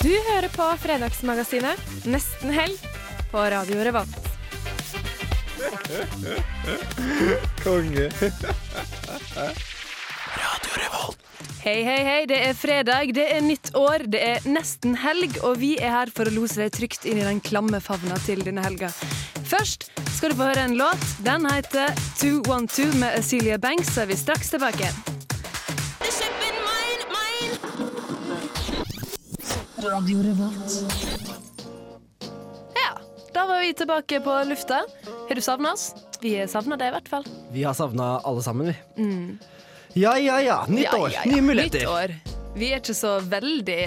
Du hører på Fredagsmagasinet Nesten helg på Radio Revolt. Konge. Radio Revolt. Hei, hei, hei. Det er fredag, det er nytt år, det er nesten helg, og vi er her for å lose deg trygt inn i den klamme favna til denne helga. Først skal du få høre en låt. Den heter 212 med Acelia Banks, så er vi straks tilbake. Ja, da var vi tilbake på lufta. Har du savna oss? Vi har savna deg i hvert fall. Vi har savna alle sammen, vi. Ja, ja, ja. Nytt Ja, år, ja, ja. nye muligheter. Nytt år. Vi er ikke så veldig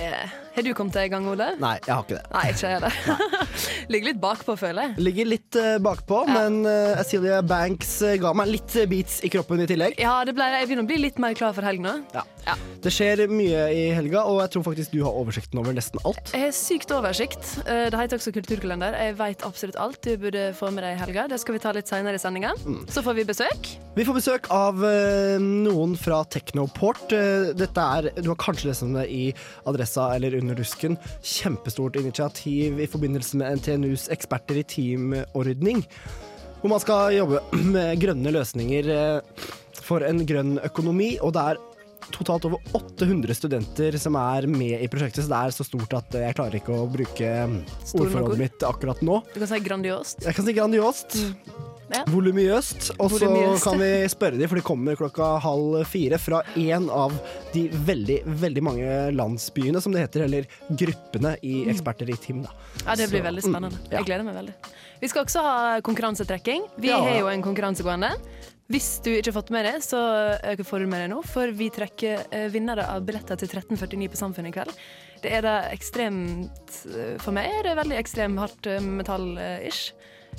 Har du kommet deg i gang, Ole? Nei, jeg har ikke det. Nei, ikke jeg det. Ligger litt bakpå, føler jeg. Ligger litt uh, bakpå, men uh, Acelia Banks uh, ga meg litt eh, beats i kroppen i tillegg. Ja, det ble, Jeg begynner å bli litt mer klar for helga. Ja. Ja. Det skjer mye i helga, og jeg tror faktisk du har oversikten over nesten alt. Jeg har sykt oversikt. Uh, Det heter også kulturkalender. Jeg vet absolutt alt du burde få med deg i helga. Det skal vi ta litt senere i sendinga. Mm. Så får vi besøk. Vi får besøk av eh, noen fra Technoport. Eh, dette er, Du har kanskje lest om det i Adressa eller Under dusken. Kjempestort initiativ i forbindelse med NTNUs eksperter i teamordning. Hvor man skal jobbe med grønne løsninger eh, for en grønn økonomi. Og det er totalt over 800 studenter som er med i prosjektet, så det er så stort at jeg klarer ikke å bruke Store ordforrådet mitt akkurat nå. Du kan si grandiost. Jeg kan si grandiost. Ja. Volumiøst. Og så kan vi spørre dem, for de kommer klokka halv fire fra en av de veldig, veldig mange landsbyene, som det heter, eller gruppene i Eksperter i Team. Da. Ja, Det blir Så, veldig spennende. mm, ja. Jeg gleder meg veldig. Vi skal også ha konkurransetrekking. Vi Ja. har jo en konkurranse gående. Hvis du ikke har fått med det, så eh, får du med deg nå, for vi trekker eh, vinnere av billetter til 1349 på Samfunnet i kveld. Det er da ekstremt eh, For meg er det veldig ekstremt hardt metall-ish.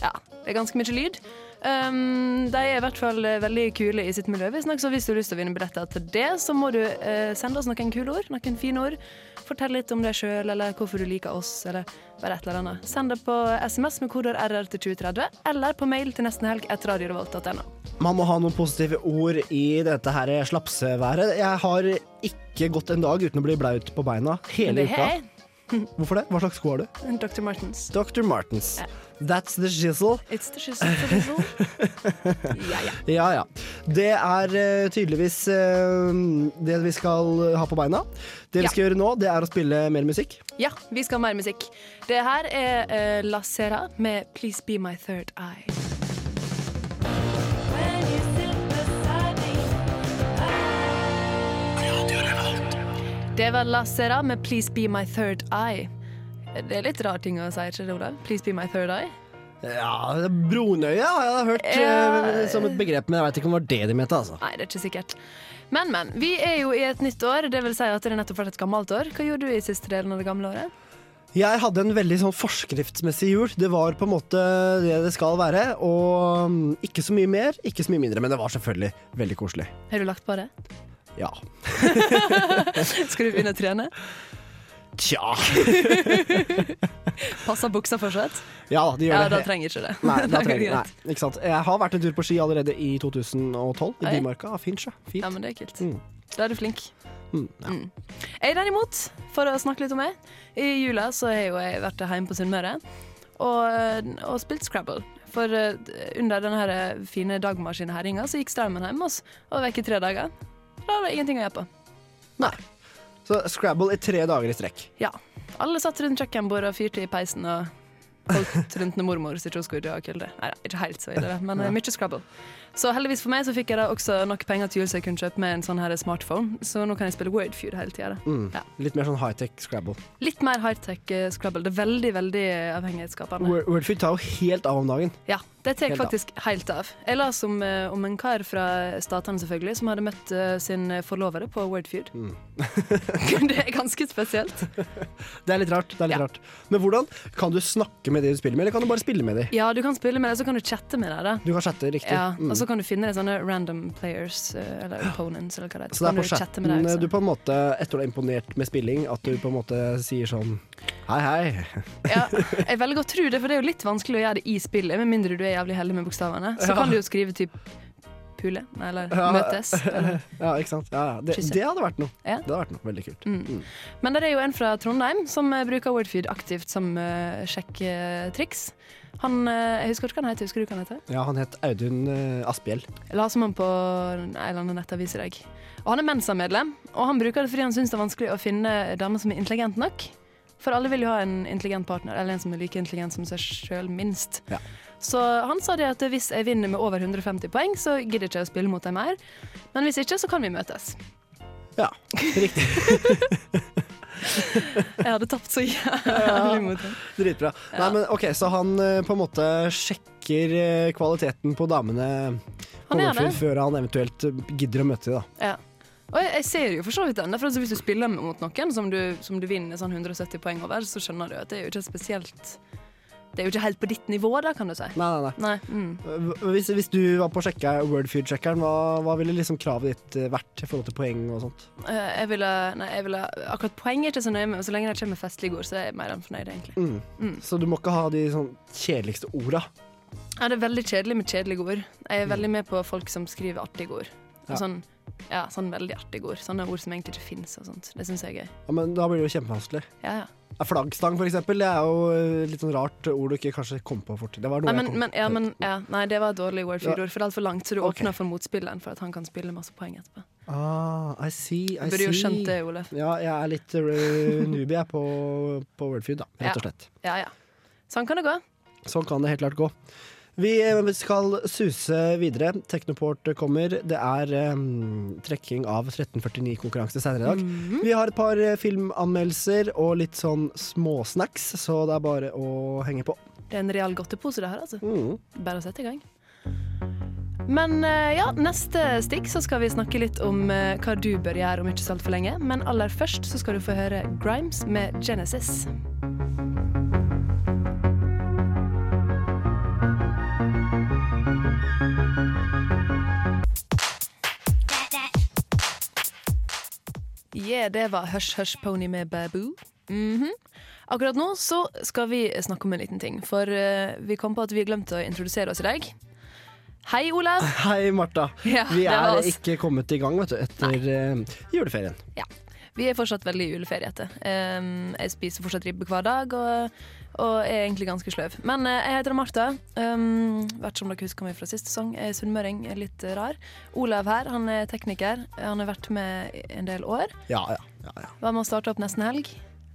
Ja, det er ganske mye lyd. Um, de er i hvert fall eh, veldig kule i sitt miljø. Hvis, så hvis du har lyst til å vinne billetter til det, så må du uh, sende oss noen kule ord, noen fine ord. Fortell litt om deg sjøl, eller hvorfor du liker oss, eller bare et eller annet. Send det på SMS med kodord RR til 2030, eller på mail til nestenhelg etter radiorevolt.no. Man må ha noen positive ord i dette her slapseværet. Jeg har ikke gått en dag uten å bli blaut på beina hele uka. Hvorfor det? Hva slags sko har du? Dr. Martens. Dr. Martens. Yeah. That's the shizzle. It's the shizzle. Ja, ja. Ja, ja. Det er uh, tydeligvis uh, det vi skal ha på beina. Det vi Ja. skal gjøre nå, det er å spille mer musikk. ja, vi skal ha mer musikk. Det her er uh, La Sera med 'Please Be My Third Eye'. Det var La Sera med 'Please Be My Third Eye'. Det er litt rar ting å si, ikke det, Olav? 'Please Be My Third Eye'? Ja, Brunøye har jeg hørt eh, Ja. som et begrep, men jeg veit ikke om det var det de mente. altså. Nei, det er ikke sikkert. Men, men. Vi er jo i et nytt år. Det vil si at det er nettopp vært et gammelt år. Hva gjorde du i siste delen av det gamle året? Jeg hadde en veldig sånn forskriftsmessig jul. Det var på en måte det det skal være. Og mm, ikke så mye mer, ikke så mye mindre. Men det var selvfølgelig veldig koselig. Har du lagt på det? Ja. Skal du begynne å trene? Tja. Passer buksa fortsatt? Ja, de gjør Ja, det. da trenger ikke det. Nei, da trenger, nei, ikke sant. Jeg har vært en tur på ski allerede i 2012, i Oi. Bymarka. Fint, sjø. Ja, men det er kult. Mm. Da er du flink. Mm, ja. Mm. Jeg derimot, for å snakke litt om meg, i jula så har jo jeg vært hjemme på Sunnmøre og, og spilt Scrabble. For eh, under denne fine dagmaskinherjinga så gikk strømmen hjemme oss og vekk i tre dager. Da var det ingenting å gjøre på. Nei. Så Scrabble i tre dager i strekk. Ja. Alle satt rundt kjøkkenbordet og fyrte i peisen og Holdt rundt når mormor sitt dø av kulde. Nei ikke helt så ille, men eh, mye Scrabble. Så heldigvis for meg så fikk jeg da også nok penger til jul så jeg kunne kjøpe meg en sånn her smartphone. Så nå kan jeg spille Wordfeud hele tida. Mm. Ja. Litt mer sånn high-tech Scrabble. Litt mer high-tech eh, Scrabble. Det er veldig, veldig avhengighetsskapende. Word- Wordfeud tar jo helt av om dagen. Ja, det tar faktisk av. helt av. Jeg las om, eh, om en kar fra statene selvfølgelig, som hadde møtt eh, sin forlovede på Wordfeud. Mm. det er ganske spesielt. Det er litt rart. det er litt Ja. rart Men hvordan kan du snakke med de du spiller med, eller kan du bare spille med de? Ja, du kan spille med dem, så kan du chatte med dem. Du kan chatte, riktig. Ja, Mm. Så kan du finne sånne random players, eh, eller opponents, eller hva det er. Så det er på du chatten deg du på en måte, etter å ha imponert med spilling, at du på en måte sier sånn Hei, hei. Ja, jeg velger å tro det, for det er jo litt vanskelig å gjøre det i spillet, med mindre du er jævlig heldig med bokstavene. Så Ja. kan du jo skrive typ pule, eller Ja. møtes. Eller. Ja, ikke sant. Ja. Det, det hadde vært noe. Ja. Det hadde vært noe veldig kult. Mm. Men det er jo en fra Trondheim som eh, bruker Wordfeed aktivt som uh, sjekketriks. Han, eh, jeg husker ikke hva han heter. Husker du hva han heter? Ja, han het Audun uh, Asphjell. Jeg la som han på en eller annen nettavis i dag. Og han er Mensa-medlem, og han bruker det fordi han syns det er vanskelig å finne damer som er intelligent nok. For alle vil jo ha en intelligent partner, eller en som er like intelligent som seg sjøl, minst. Ja. Så han sa det at hvis jeg vinner med over 150 poeng, så gidder jeg ikke å spille mot deg mer. Men hvis ikke, så kan vi møtes. Ja, riktig. Jeg hadde tapt så jævlig mot ham. Dritbra. Nei, men ok, Så han eh, på en måte sjekker eh, kvaliteten på damene på Han før han eventuelt eh, gidder å møte dem, da. Ja. Og jeg, jeg ser jo for så vidt den. For altså, Hvis du spiller mot noen som du, som du vinner sånn 170 poeng over, så skjønner du at det er jo ikke spesielt Det er jo ikke helt på ditt nivå, da, kan du si. Nei, nei, nei. Nei. Mm. Hvis, hvis du var på å sjekke Wordfeud-sjekkeren, hva, hva ville liksom kravet ditt eh, vært i forhold til poeng og sånt? Eh, Jeg ville, nei, jeg ville Akkurat poeng er ikke så nøye med, så lenge det kommer festlige ord, så er jeg mer enn fornøyd, egentlig. Mm. Mm. Så du må ikke ha de sånn kjedeligste orda. Ja, det er veldig kjedelig med kjedelige ord. Jeg er veldig med på folk som skriver artige ord. Ja. Sånn, ja, sånn veldig artige ord. Sånne ord som egentlig ikke fins. Det syns jeg er gøy. Ja, men da blir det jo kjempevanskelig. Ja, ja. Ja, Flaggstang, for eksempel, det er jo eh, litt sånn rart ord du ikke kanskje kom på fort. Det var noe Nei, men, jeg kom men, ja, men ja, nei, det var et dårlig wordfeed-ord, for det er altfor langt, så du okay. åpner for motspilleren for at han kan spille masse poeng etterpå. Ah, I see, I Du burde jo skjønt det, Olef. Ja, jeg er litt uh, newbie jeg, på, på Wordfeud, da, rett og slett. Ja, ja. Sånn kan det gå. Sånn kan det helt klart gå. Vi eh, skal suse videre. Teknoport kommer. Det er um, trekking av 1349-konkurranse senere i dag. Mhm. Vi har et par eh, filmanmeldelser og litt sånn småsnacks, så det er bare å henge på. Det er en real godtepose, det her, altså. Mm. Bare å sette i gang. Men ja, neste stikk så skal vi snakke litt om hva du bør gjøre om ikke så altfor lenge. Men aller først så skal du få høre Grimes med Genesis. Yeah, det var Hush Hush Pony med Baboo. Mhm. Akkurat nå så skal vi snakke om en liten ting, for uh, vi kom på at vi glemte å introdusere oss i dag. Hei, Olav. Hei, Martha. Ja, Vi er ikke kommet i gang vet du, etter uh, juleferien. Vi er fortsatt veldig juleferiete. Um, jeg spiser fortsatt ribbe hver dag og, og er egentlig ganske sløv. Men eh, jeg heter Martha. Um, vært som dere husker meg fra siste sesong. Jeg er sunnmøring, litt rar. Olav her, han er tekniker. Han har vært med en del år. Ja, ja. ja, ja. Var med å starte opp nesten helg.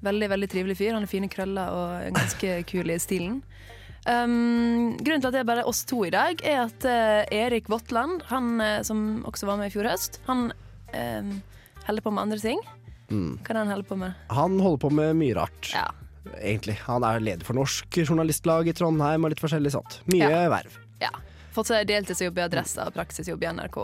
Veldig veldig trivelig fyr. Han har fine krøller og ganske kul i stilen. Um, grunnen til at det er bare oss to i dag, er at uh, Erik Våtland, han uh, som også var med i fjor høst, han uh, holder på med andre ting. Mm. Hva er det han holder på med? Han holder på med mye rart, Ja. Egentlig. Han er leder for Norsk Journalistlag i Trondheim og litt forskjellig sånt. Mye verv. ja. Fått seg deltidsjobb i Adressa og praksisjobb i NRK.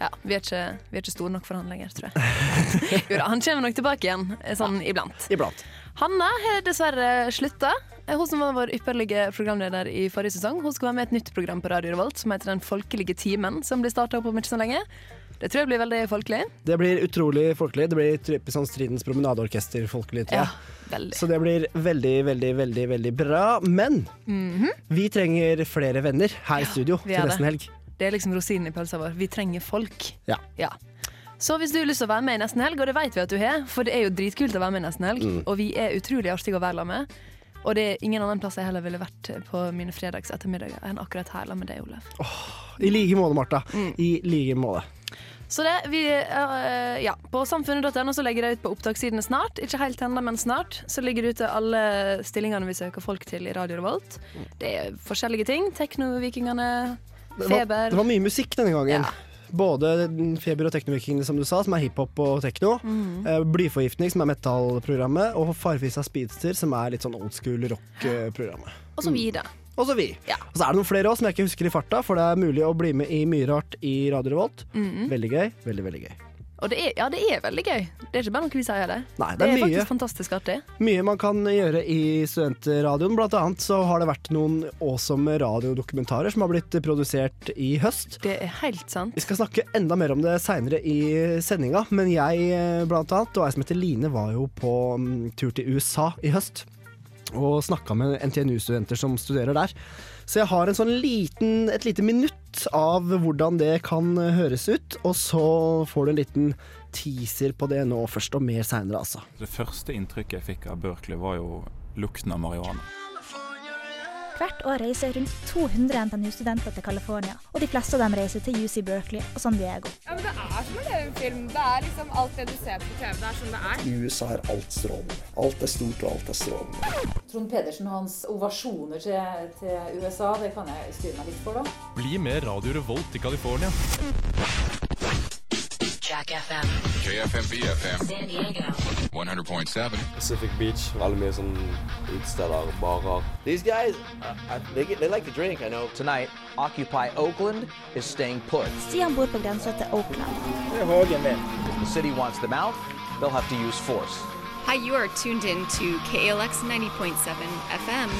Ja. vi, er ikke, vi er ikke store nok for han lenger, tror jeg. jo da, han kommer nok tilbake igjen, sånn iblant. Iblant. Hanna har dessverre slutta. Hun som var vår ypperlige programleder i forrige sesong, hun skal være med i et nytt program på Radio Revolt som heter Den folkelige timen, som blir starta opp om ikke så lenge. Det tror jeg blir veldig folkelig. Det blir utrolig folkelig. Det blir typisk sånn Stridens promenadeorkester folkelig, tror jeg. Ja, veldig. Så det blir veldig, veldig, veldig veldig bra. Men vi trenger flere venner her i studio til nesten helg. Det er liksom rosinen i pølsa vår. Vi trenger folk. Ja. Så hvis du har lyst til å være med i Nesten Helg, og det vet vi at du har, for det er jo dritkult å være med i Nesten Helg, Mm. og vi er utrolig artige å være med, og det er ingen annen plass jeg heller ville vært på mine fredags ettermiddager enn akkurat her med deg, Olav. I like måte, Martha. Mm. I like måte. Så det, vi, uh, ja, På samfunnet.no så legger de ut på opptakssidene snart. Ikke helt ennå, men snart. Så ligger det ute alle stillingene vi søker folk til i Radio Revolt. Det er forskjellige ting. Teknovikingene, Det var, Feber. det var mye musikk denne gangen. Ja. Både Feber og Teknovikingene, som du sa, som er hiphop og tekno. Mm. Blyforgiftning, som er metallprogrammet. Og Farfisa Speedster, som er litt sånn old school rock-programmet. Og så videre. Og så vi. Ja. Og så er det noen flere òg som jeg ikke husker i farta, for det er mulig å bli med i mye rart i Radio Revolt. Mhm. Veldig gøy. Veldig, veldig gøy. Og det er, ja, det er veldig gøy. Det er ikke bare noe vi sier det. Nei, det Det er er mye. faktisk fantastisk artig. Mye man kan gjøre i studentradioen. Blant annet så har det vært noen awesome radiodokumentarer som har blitt produsert i høst. Det er helt sant. Vi skal snakke enda mer om det seinere i sendinga, men jeg eh, blant annet, og ei som heter Line, var jo på mm, tur til USA i høst. Og snakka med NTNU-studenter som studerer der. Så jeg har sånn liten, et lite minutt av hvordan det kan høres ut. Og så får du en liten teaser på det nå først, og mer seinere, altså. Det første inntrykket jeg fikk av Berkeley, var jo lukten av marihuana. Hvert år reiser rundt 200 NTNU-studenter til California, og de fleste av dem reiser til UC Berkeley og San Diego. Ja, men Det er som å leve en film. Det er liksom alt det du ser på TV. Det er som det er. I USA er alt strålende. Alt er stort, og alt er strålende. Trond Pedersen og hans ovasjoner til, til USA, det kan jeg styre meg litt for, da. Bli med Radio Revolt i California. Jack FM. KFMB FM. San Diego. 100.7. Pacific Beach. Veldig mye sånn utesteder, barer. These guys, uh, they, get, they like to drink, I know. Tonight, Occupy Oakland is staying put. Stian bor på grensa til Oakland. Det Hagen min. If the city wants them out, they'll have to use force. Hi, you are tuned in to KLX 90.7 FM,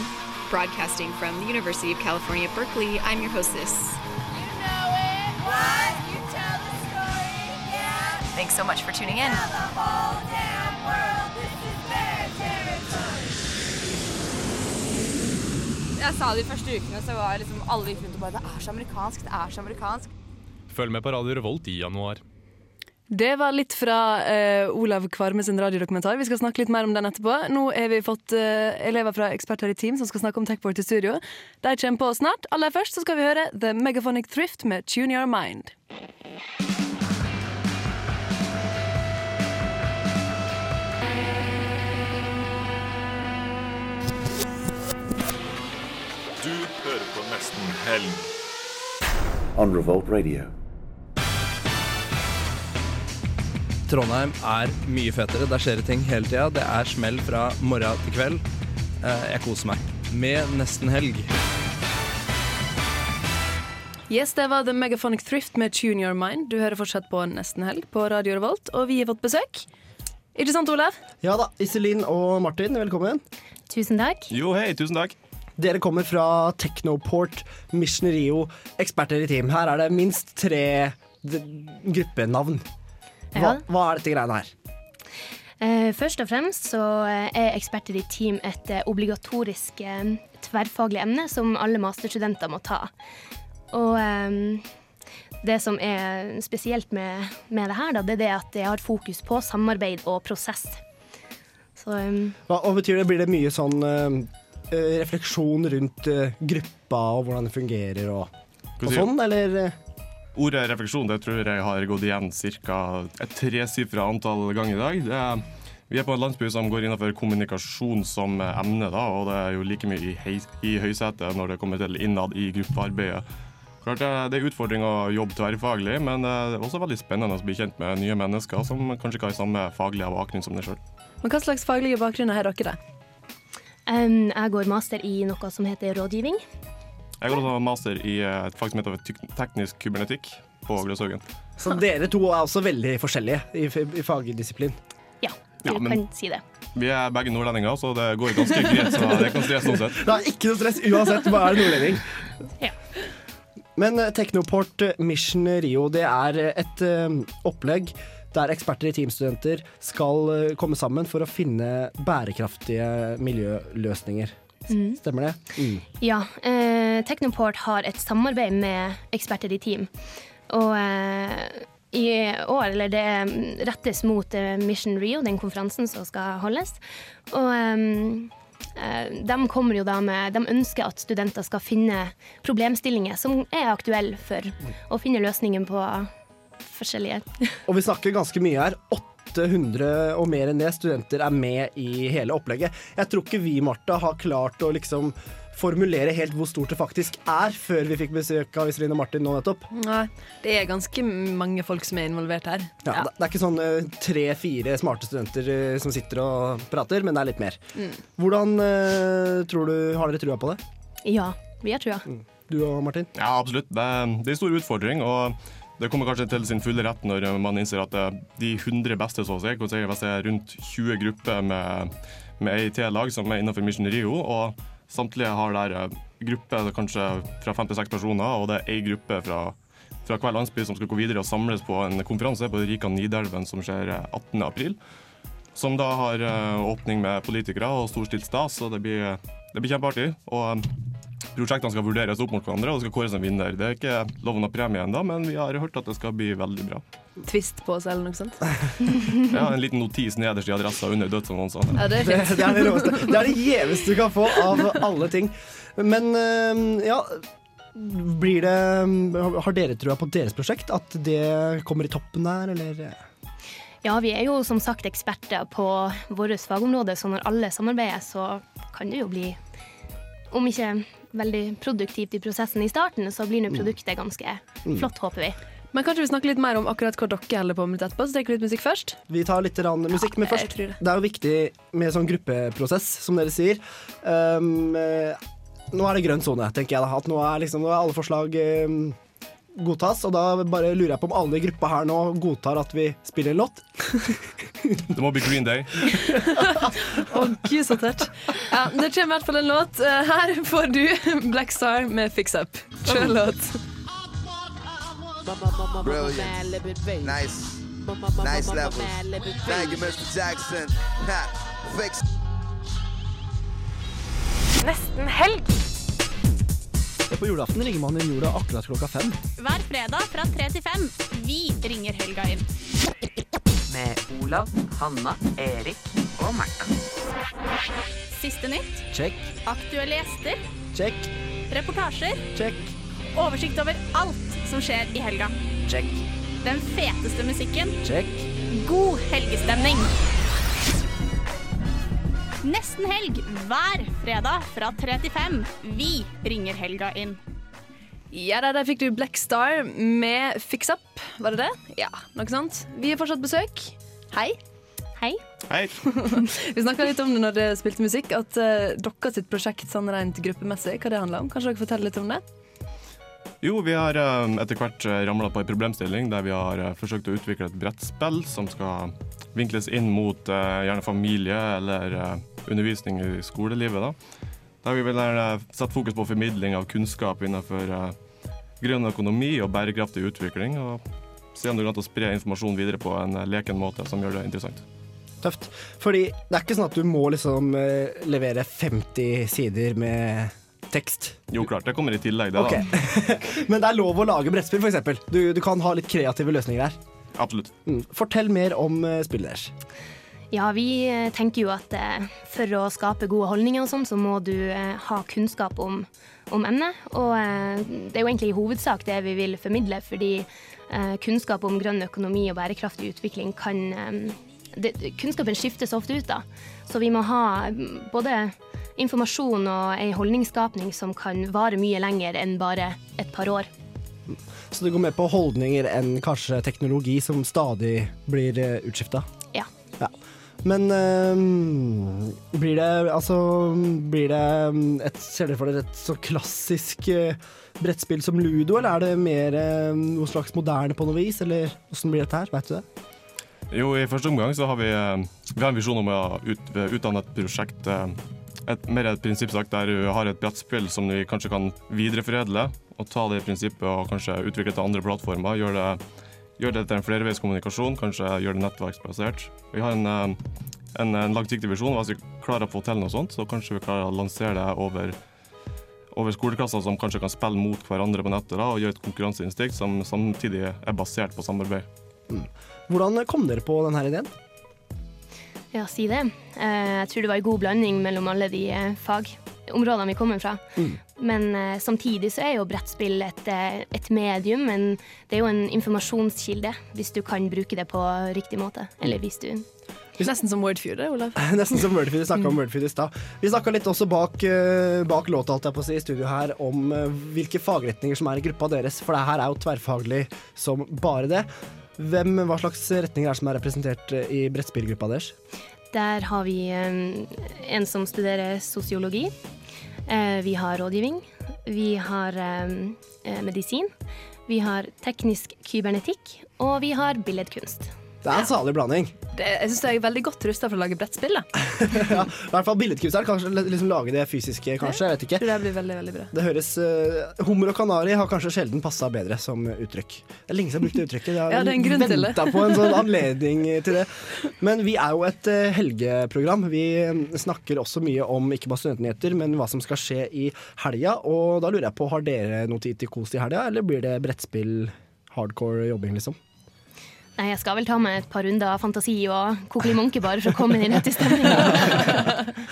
broadcasting from the University of California, Berkeley. I'm your hostess. You know it. What? Thanks so much for tuning in. Jeg sa det de første ukene, så var liksom alle gikk rundt og bare Det er så amerikansk, det er så amerikansk. Følg med på Radio Revolt i januar. Det var litt fra uh, Olav Kvarme sin radiodokumentar. Vi skal snakke litt mer om den etterpå. Nå har vi fått uh, elever fra Eksperter i Team som skal snakke om Techboard i studio. De kommer på snart. Aller først så skal vi høre The Megaphonic Thrift med Tune Your Mind. Nesten Helg. On Revolt Radio. Trondheim er mye fetere. Der skjer det ting hele tida. Det er smell fra morgen til kveld. Eh, Jeg koser meg. Med nesten helg. Yes, det var The Megaphonic Thrift med Tune Your Mind. Du hører fortsatt på Nesten Helg på Radio Revolt, og vi har fått besøk. Ikke sant, Olav? Ja da. Iselin og Martin, velkommen. Tusen takk. Jo, hei, tusen takk. Dere kommer fra Technoport, Mission Rio, eksperter i team. Her er det minst tre gruppenavn. Hva, hva er dette greiene her? Eh, først og fremst så eh, er eksperter i team et eh, obligatorisk tverrfaglig emne som alle masterstudenter må ta. Og det som er spesielt med, med det her, da, det er det at det har fokus på samarbeid og prosess. Så um, Hva, og betyr det, Blir det mye sånn eh, refleksjon rundt eh, gruppa og hvordan det fungerer og, og sånn, eller? eh? Ordet refleksjon det tror jeg har gått igjen ca. et tresifra antall ganger i dag. Det er, vi er på en landsby som går innenfor kommunikasjon som emne, da, og det er jo like mye i, hei, i høysetet når det kommer til innad i gruppearbeidet. Klart det, det er utfordring å jobbe tverrfaglig, men det er også veldig spennende å bli kjent med nye mennesker som kanskje ikke har samme faglige bakgrunn som deg sjøl. Men Hva slags faglige bakgrunner har dere? Em, jeg går master i noe som heter rådgivning. Jeg går også master i et fag som heter teknisk kybernetikk på Gløshaugen. Så dere to er også veldig forskjellige i, i fagdisiplin. Ja, du Ja, men- kan si det. Vi er begge nordlendinger, så det går ganske greit. så det er ikke noe stress sånn sett. Det er ikke noe stress uansett, bare er nordlending. Ja. Men Teknoport eh, Mission Rio, det er eh, et eh, opplegg der eksperter i teamstudenter skal eh, komme sammen for å finne bærekraftige miljøløsninger. Mm. Stemmer det? Mm. Ja, eh, Technoport har et samarbeid med eksperter i team. Og eh, i år, eller det mm, rettes mot eh, Mission Rio, den konferansen som skal holdes. Og eh, eh, de kommer jo da med De ønsker at studenter skal finne problemstillinger som er aktuelle for å finne løsningen på forskjellige. Og vi snakker ganske mye her. 800 og mer enn det studenter er med i hele opplegget. Jeg tror ikke vi, Martha, har klart å liksom formulere helt hvor stort det faktisk er, før vi fikk besøk av Iselin og Martin nå nettopp. Nei, det er ganske mange folk som er involvert her. Ja, Det det er ikke sånn tre-fire smarte studenter eh, som sitter og prater, men det er litt mer. Mm. Hvordan eh, tror du, har dere trua på det? Ja, vi har trua. Du og Martin? Ja, absolutt. Det er en stor utfordring. og det kommer kanskje til sin fulle rett når man innser at eh, de 100 beste, så å si, hvis det er rundt 20 grupper med, med EIT-lag som er innenfor Mission Rio, og samtlige har der eh, grupper kanskje fra fem til seks personer, og det er én gruppe fra, fra hver landsby som skal gå videre og samles på en konferanse på Rikan Nidelven som skjer eh, 18. april. Som da har eh, åpning med politikere og storstilt stas, og det blir, det blir kjempeartig. Og eh, Prosjektene skal vurderes opp mot hverandre og det skal kåres en vinner. Det er ikke loven av premie ennå, men vi har hørt at det skal bli veldig bra. Twist på seg eller noe sånt. Ja, En liten notis nederst i adressa under dødsannonsene. Ja, det er fint. Det er det råeste. Det er det gjeveste du kan få av alle ting. Men eh, ja blir det Har dere trua på deres prosjekt? At det kommer i toppen der, eller? Ja, vi er jo som sagt eksperter på vårt fagområde, så når alle samarbeider, så kan det jo bli, om ikke veldig produktivt i prosessen i starten, så blir nå produktet ganske Mm. flott, håper vi. Men kanskje vi snakker litt mer om akkurat hva dere holder på med etterpå, så tenker vi litt musikk først? Vi tar litt musikk, men først det. Det er jo viktig med sånn gruppeprosess, som dere sier. Um, eh, nå er det grønn sone, tenker jeg da. At nå er, liksom, nå er alle forslag um, godtas, og da bare lurer jeg på om alle i gruppa her nå godtar at vi spiller en låt. Det må bli Green Day. Å, gud, så tørt. Ja, det kommer i hvert fall en låt. Eh, Her får du Black Star med Fix Up. Kjør låt. Brilliant. Nice. Nice levels. Thank you, Mr. Jackson. Ha, fix. Nesten helg. På julaften ringer man inn jorda akkurat klokka fem. Hver fredag fra tre til fem. Vi ringer helga inn. Med Olav, Hanna, Erik og Märtha. Siste nytt. Check, Aktuelle gjester. check, Reportasjer. check, Oversikt over alt som skjer i helga. check, Den feteste musikken. check. God helgestemning. Nesten helg hver fredag fra 3 til 5. Vi ringer helga inn. Ja, der, der fikk du Black Star med Fix Up. Var det det? Ja, noe sånt. Vi har fortsatt besøk. Hei. Hei. Hei. Vi snakka litt om det når dere spilte musikk, at uh, deres sitt prosjekt sånn rent gruppemessig, hva det handler om. Kanskje dere forteller litt om det? Jo, vi har eh, etter hvert ramla på en problemstilling der vi har eh, forsøkt å utvikle et brettspill som skal vinkles inn mot eh, gjerne familie eller eh, undervisning i skolelivet. Da. Der vi vil gjerne sette fokus på formidling av kunnskap innenfor eh, grønn økonomi og bærekraftig utvikling. Og se om du kan spre informasjon videre på en eh, leken måte som gjør det interessant. Tøft. Fordi det er ikke sånn at du må liksom eh, levere 50 sider med tekst. Jo, klart. Det kommer i tillegg, det. Ok. da. Men det er lov å lage brettspill, f.eks. Du, du kan ha litt kreative løsninger her. Absolutt. Mm. Fortell mer om eh, spillet deres. Ja, vi eh, tenker jo at eh, for å skape gode holdninger og sånn, så må du eh, ha kunnskap om, om emnet. Og det er jo egentlig i hovedsak det vi vil formidle, fordi kunnskap om grønn økonomi og bærekraftig utvikling kan det, Kunnskapen skiftes ofte ut, da. Så vi må ha mm, både informasjon og ei holdningsskapning som kan vare mye lenger enn bare et par år. Så det går mer på holdninger enn kanskje teknologi som stadig blir utskifta. Ja. Ja. Men um, blir det altså Blir det mm, et Ser dere for dere et så klassisk uh, brettspill som ludo, eller er det mer uh, noe slags moderne på noe vis, eller åssen blir dette her, veit du det? Jo, i første omgang så har vi, vi har en visjon om å ut, utdanne et prosjekt et, mer et prinsipp sagt der du har et brettspill som vi kanskje kan videreforedle, og ta det i prinsippet og kanskje utvikle til andre plattformer. Gjøre det, gjør det til en flerveiskommunikasjon, kanskje gjøre det nettverksbasert. Vi har en, eh, en, en langsiktig visjon. Hvis vi klarer å få til noe sånt, så kanskje vi klarer å lansere det over, over skoleklasser som kanskje kan spille mot hverandre på nettet, da, og gjøre et konkurranseinstinkt som samtidig er basert på samarbeid. Hvordan kom dere på denne ideen? Ja, si det. Eh, jeg tror det var en god blanding mellom alle de eh, fagområdene vi kommer fra. Men eh, samtidig så er jo brettspill et, eh, et medium, men det er jo en informasjonskilde hvis du kan bruke det på riktig måte. Eller hvis du Nesten som Wordfeud, Olav. Nesten som Wordfeud. Vi snakka om Wordfeud i stad. Vi snakka litt også bak, eh, bak låta alt jeg på å si, i studio her om eh, hvilke fagretninger som er i gruppa deres, for det her er jo tverrfaglig som bare det. Hvem, hva slags retninger er det som er representert i brettspillgruppa deres? Der har vi en som studerer sosiologi. Eh, vi har rådgivning. Vi har eh, eh, medisin. Vi har teknisk kybernetikk. Og vi har billedkunst. Det er en salig blanding. Det, jeg syns jeg er veldig godt rusta for å lage brettspill. ja, I hvert fall billedkunstner. Kanskje liksom lage det fysiske, kanskje. Jeg vet ikke. Det blir veldig, veldig bra. Det høres uh, Hummer og kanari har kanskje sjelden passa bedre som uttrykk. Det er lenge siden jeg har brukt det uttrykket. Jeg Ja, det er en grunn til det. på en sånn anledning til det. Men vi er jo et uh, helgeprogram. Vi um, snakker også mye om ikke bare studentnyheter, men hva som skal skje i helga. Og da lurer jeg på, har dere noe tid til kos i helga, eller blir det brettspill, hardcore jobbing, liksom? Nei, jeg skal vel ta meg et par runder av fantasi og kokelig munke bare for å komme inn i rett i stemninga.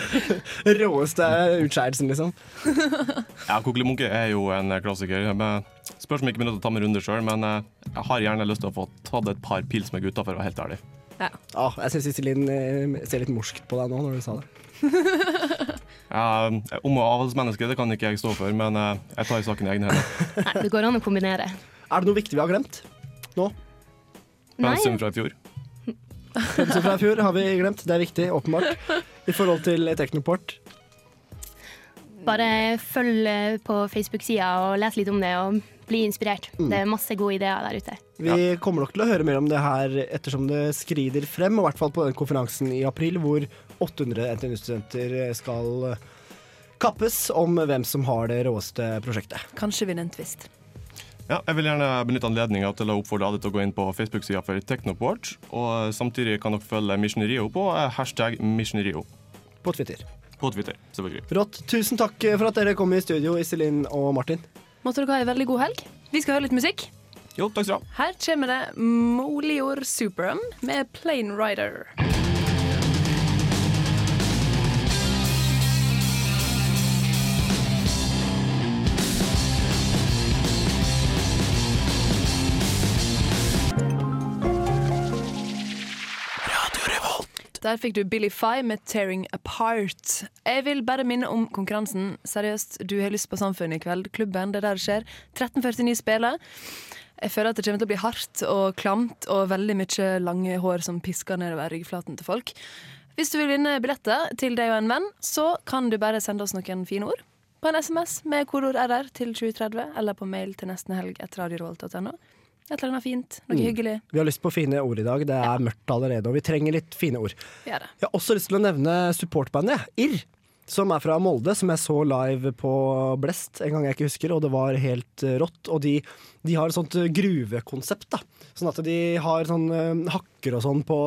Råeste utskeielsen, liksom. Ja, Kokelig munke er jo en klassiker. Men Spørs om jeg ikke begynner å ta med runder sjøl, men eh, jeg har gjerne lyst til å få tatt et par pils med gutta, for å være helt ærlig. Ja. Ah, jeg syns Iselin eh, ser litt morskt på deg nå når du sa det. Ja, om og avholdsmenneske, det kan ikke jeg stå for, men eh, jeg tar saken i egne hender. Nei, det går an å kombinere. Er det noe viktig vi har glemt nå? Pensum fra i fjor. Pensum fra i fjor har vi glemt. Det er viktig, åpenbart. I forhold til Teknoport. Bare følg på Facebook-sida og les litt om det, og bli inspirert. Mm. Det er masse gode ideer der ute. Vi kommer nok til å høre mer om det her ettersom det skrider frem, og i hvert fall på den konferansen i april hvor 800 NTNU-studenter skal kappes om hvem som har det råeste prosjektet. Kanskje vinne en twist. Ja, jeg vil gjerne benytte anledninga til å oppfordre alle til å gå inn på Facebook-sida for Technoport. Og samtidig kan dere følge Missionerio på eh, hashtag Missionerio. På Twitter. På Twitter, selvfølgelig. Rått. Tusen takk for at dere kom i studio, Iselin og Martin. Måtte dere ha en veldig god helg. Vi skal høre litt musikk. Jo, takk skal du ha. Her kommer det Molior Superum med Plane Rider. Der fikk du Billy Fye med 'Tearing Apart'. Jeg vil bare minne om konkurransen. Seriøst, du har lyst på Samfunnet i kveld. Klubben, det er der skjer. 1349 spiller. Jeg føler at det kommer til å bli hardt og klamt og veldig mye lange hår som pisker nedover ryggflaten til folk. Hvis du vil vinne billetter til deg og en venn, så kan du bare sende oss noen fine ord på en SMS med kodord RR til 2030, eller på mail til nesten helg etter radiorevolt.no. Et eller annet fint. Noe Mm. hyggelig. Vi har lyst på fine ord i dag. Det er mørkt allerede, og vi trenger litt fine ord. Det. Jeg har også lyst til å nevne supportbandet Irr, som er fra Molde, som jeg så live på Blest en gang jeg ikke husker, og det var helt eh, rått. Og de, de har et sånt eh, gruvekonsept, da. Sånn at de har sånn eh, hakker og sånn på,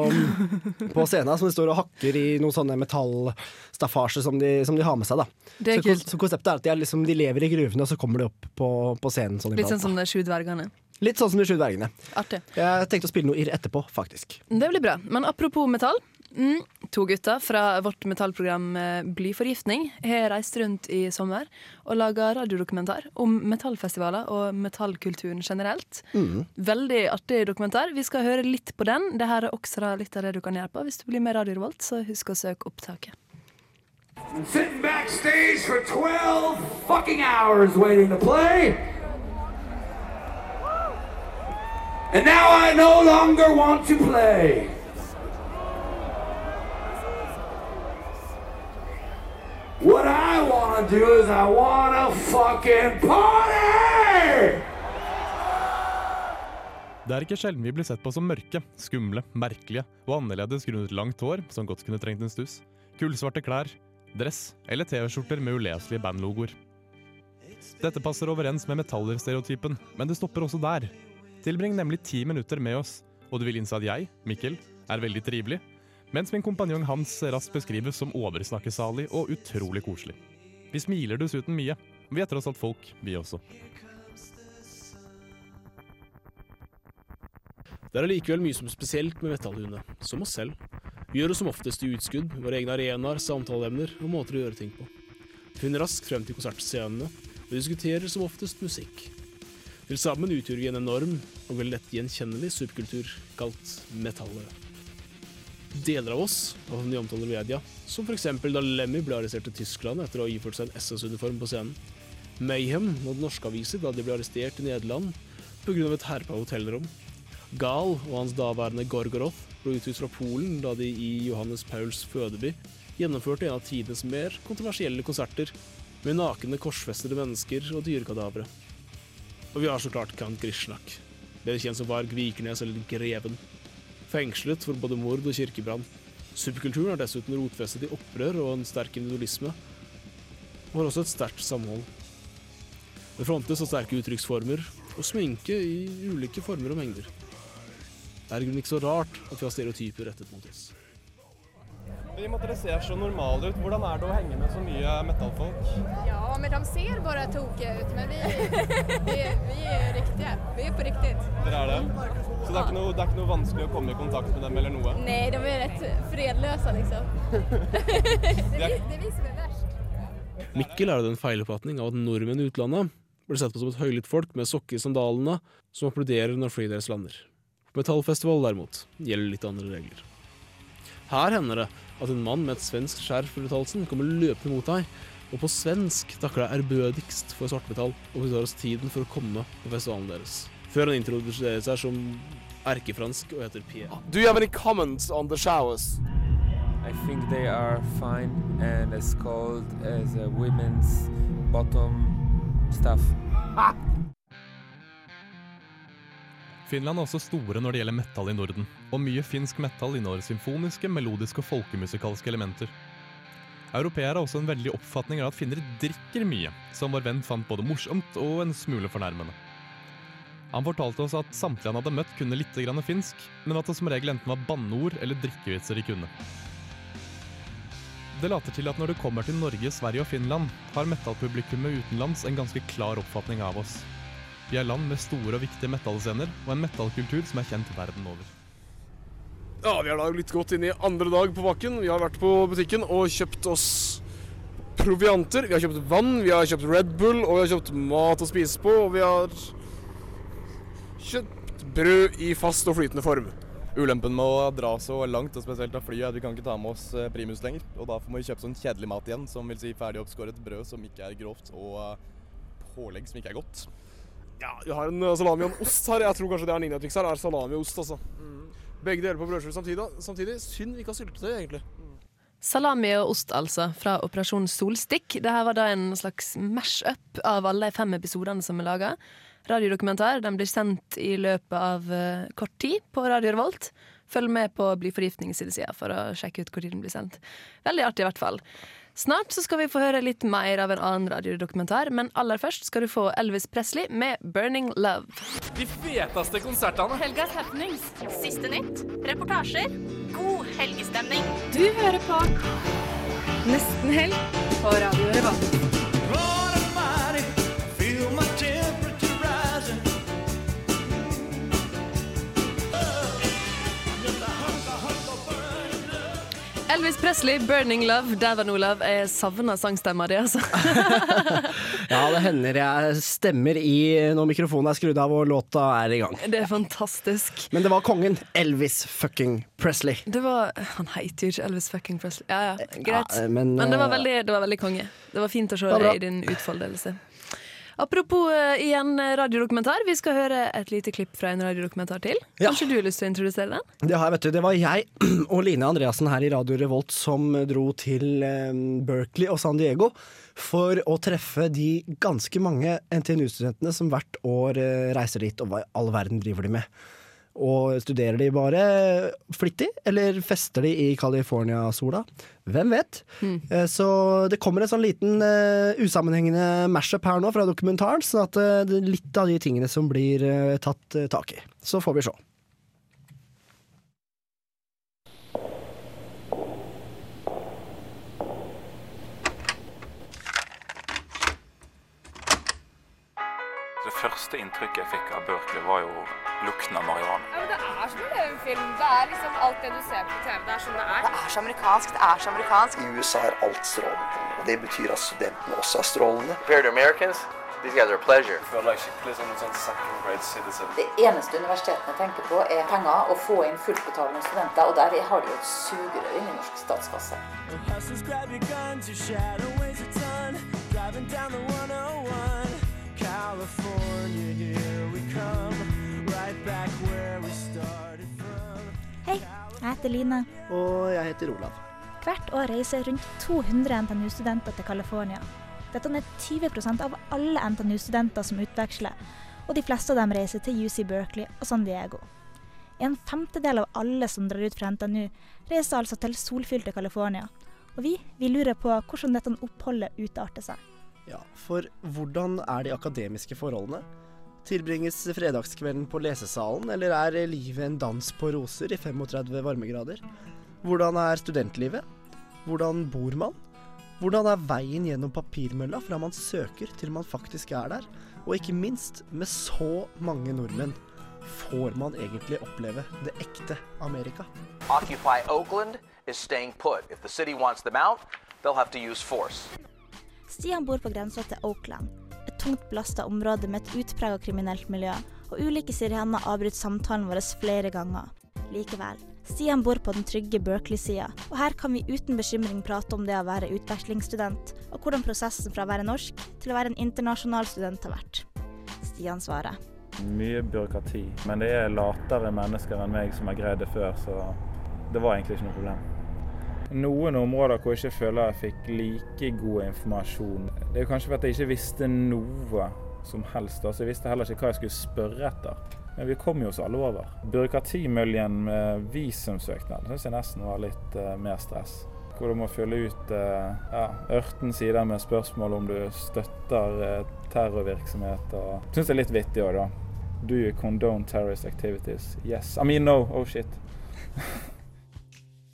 på scenen, som de står og hakker i noen sånne metallstaffasjer som de, som de har med seg, da. Det er så, kult. så konseptet er at de, er liksom, de lever i gruvene, og så kommer de opp på, på scenen sånn Litt sånn som de sju dvergene. Litt sånn som de sju dvergene. Artig. Jeg tenkte å spille noe Irr etterpå, faktisk. Det blir bra. Men apropos metall. Mm, to gutter fra vårt metallprogram eh, Blyforgiftning har reist rundt i sommer og laga radiodokumentar om metallfestivaler og metallkulturen generelt. Mm. Veldig artig dokumentar. Vi skal høre litt på den. Dette er også da litt av det du kan gjøre på. Hvis du blir med Radio Revolt, så husk å søke opptaket. Sitting backstage for 12 fucking hours waiting to play. And now I no longer want to play. What I want to do is I want to fucking party! Det er ikke sjelden vi blir sett på som mørke, skumle, merkelige og annerledes grunnet langt hår som godt kunne trengt en stuss, kullsvarte klær, dress eller TV-skjorter med uleselige bandlogoer. Dette passer overens med metallerstereotypen, men det stopper også der. Tilbring nemlig ti minutter med oss, og du vil innse at jeg, Mikkel, er veldig trivelig, mens min kompanjong Hans raskt beskrives som oversnakkesalig og utrolig koselig. Vi smiler dessuten mye, vi er tross alt folk, vi også. Det er allikevel mye som er spesielt med metallhundene, som oss selv. Vi gjør oss som oftest i utskudd, våre egne arenaer, samtaleemner og måter å gjøre ting på. Vi finner raskt frem til konsertscenene, og diskuterer som oftest musikk. Til sammen utgjorde vi en enorm og vel lett gjenkjennelig subkultur kalt metallet. Deler av oss fått de omtaler media, som f.eks. da Lemmy ble arrestert i Tyskland etter å ha iført seg en SS-uniform på scenen. Mayhem nådde norske aviser da de ble arrestert i Nederland pga. et herpa hotellrom. Gal og hans daværende Gorgoroth ble utvist fra Polen da de i Johannes Pauls fødeby gjennomførte en av tidenes mer kontroversielle konserter med nakne, korsfestede mennesker og dyrekadavre. Og vi har så klart Kant Grishnak, bedre kjent som Varg Vikernes eller Greven. Fengslet for både mord og kirkebrann. Subkulturen er dessuten rotfestet i opprør og en sterk individualisme, og har også et sterkt samhold. Det frontes av sterke uttrykksformer og sminke i ulike former og mengder. Det er i grunnen ikke så rart at vi har stereotyper rettet mot oss. I og med at dere ser så normale ut, hvordan er det å henge med så mye metallfolk? Ja, men de ser bare tokiga ut, men vi, vi, vi er riktige. Vi er på riktig. Dere er det? Så det er, ikke noe, det er ikke noe vanskelig å komme i kontakt med dem eller noe? Nei, de er rett fredløse, liksom. det, er vi, vi som er verst. Mikkel er det en feiloppfatning av at nordmenn i utlandet blir sett på som et høylytt folk med sokker i sandalene som applauderer når flyet deres lander. På metallfestival derimot gjelder litt andre regler. Her hender det at en mann med et svensk skjerf rundt halsen kommer løpende mot deg, og på svensk takker deg ærbødigst for svartmetall og tar oss tiden for å komme på festivalen deres. Før han introduserer seg som erkefransk og heter Pierre. Do you have any comments on the showers? I think they are fine and as cold as a women's bottom stuff. Finland er også store når det gjelder metal i Norden, og mye finsk metal inneholder symfoniske, melodiske og folkemusikalske elementer. Europeere har også en veldig oppfatning av at finner drikker mye, som vår venn fant både morsomt og en smule fornærmende. Han fortalte oss at samtlige han hadde møtt kunne litt grann finsk, men at det som regel enten var banneord eller drikkevitser de kunne. Det later til at når det kommer til Norge, Sverige og Finland, har metallpublikummet utenlands en ganske klar oppfatning av oss. Vi er land med store og viktige metallscener, og en metallkultur som er kjent verden over. Ja, vi er da litt godt inn i andre dag på bakken. Vi har vært på butikken og kjøpt oss provianter. Vi har kjøpt vann, vi har kjøpt Red Bull, og vi har kjøpt mat å spise på, og vi har kjøpt brød i fast og flytende form. Ulempen med å dra så langt, og spesielt av flyet, er at vi kan ikke ta med oss eh, primus lenger. Og derfor må vi kjøpe sånn kjedelig mat igjen, som vil si ferdig oppskåret brød som ikke er grovt, og eh, pålegg som ikke er godt. Ja, vi har en eh, salami og en ost her. Jeg tror kanskje det er ninjatriks her. er salami og ost, altså. Begge deler på brødskive samtidig. samtidig. Synd vi ikke har syltetøy, egentlig. Salami og ost, altså, fra Operasjon Solstikk. Dette var da en slags mash-up av alle de fem episodene som er laga. Radiodokumentar. Den blir sendt i løpet av eh, kort tid på Radio Revolt. Følg med på Bli forgiftning-sidesida for å sjekke ut hvor tid den blir sendt. Veldig artig, i hvert fall. Snart så skal vi få høre litt mer av en annen radiodokumentar, men aller først skal du få Elvis Presley med 'Burning Love'. De feteste konsertene. Helgas happenings. Siste nytt. Reportasjer. God helgestemning. Du hører på Nesten helg på Radio Revolt. Elvis Presley, 'Burning Love'. Davan Olav. Jeg savner sangstemma di, altså. Ja, det hender jeg stemmer i når mikrofonen er skrudd av og låta er i gang. Det er fantastisk. Men det var kongen. Elvis fucking Presley. Det var Han heter jo ikke Elvis fucking Presley. Ja, ja, greit. Ja, men, men, det, var eh, veldig, det var veldig konge. Det var fint å se Det i din utfoldelse. Apropos uh, igjen eh, radiodokumentar. Vi skal høre et lite klipp fra en radiodokumentar til. Kanskje du har lyst til å introdusere den? Det, har jeg, vet du, det var jeg og Line Andreassen her i Radio Revolt som dro til eh, Berkeley og San Diego for å treffe de ganske mange NTNU-studentene som hvert år uh, reiser dit. Og hva i all verden driver de med? Og studerer de bare flittig, eller fester de i California-sola? Hvem vet? Mm. Så det kommer en sånn liten uh, usammenhengende mashup her nå fra dokumentaren, sånn at uh, litt av de tingene som blir uh, tatt eh, tak i. Så får vi se. Første inntrykket jeg fikk av Berkeley, var jo lukten av marihuana. Ja, men Det er som en levefilm. Det er liksom alt det du ser på TV. Det er sånn det er. Det er så amerikansk. Det er så amerikansk. I USA er alt strålende. Og det betyr at studentene også er strålende. Compared to Americans, these guys are a pleasure. Like she plays on a second grade citizen. Det eneste universitetene tenker på, er penger og få inn fullbetalende studenter. Og der har de jo et sugerør inn i norsk statskasse. Hei, jeg heter Line. Og jeg heter Olav. Hvert år reiser rundt 200 NTNU-studenter til California. Dette er 20% av alle NTNU-studenter som utveksler, og de fleste av dem reiser til UC Berkeley og San Diego. En femtedel av alle som drar ut fra NTNU, reiser altså til solfylte California. Og vi, vi lurer på hvordan dette oppholdet utarter seg. Ja, for hvordan er de akademiske forholdene? Tilbringes fredagskvelden på lesesalen, eller er livet en dans på roser i 35 varmegrader? Hvordan er studentlivet? Hvordan bor man? Hvordan er veien gjennom papirmølla fra man søker til man faktisk er der? Og ikke minst, med så mange nordmenn, får man egentlig oppleve det ekte Amerika? Occupy Oakland is staying put. If the city wants them out, they'll have to use force. Stian bor på grensa til Oakland, et tungt belasta område med et utprega kriminelt miljø, og ulike sirener avbryter samtalen vår flere ganger. Likevel, Stian bor på den trygge Berkeley-sida, og her kan vi uten bekymring prate om det å være utvekslingsstudent, og hvordan prosessen fra å være norsk til å være en internasjonal student har vært. Stian svarer. Mye byråkrati, men det er latere mennesker enn meg som har greid det før, så det var egentlig ikke noe problem. Noen områder hvor jeg ikke føler jeg fikk like god informasjon. Det er kanskje fordi jeg ikke visste noe som helst. altså Jeg visste heller ikke hva jeg skulle spørre etter. Men vi kom jo oss alle over. Byråkratimøljen med visumsøknad syns jeg nesten var litt uh, mer stress. Hvor du må fylle ut uh, ja, 18 sider med spørsmål om du støtter uh, terrorvirksomhet. og Syns det er litt vittig òg, da. Do you condone terrorist activities? Yes. I mean no. Oh shit.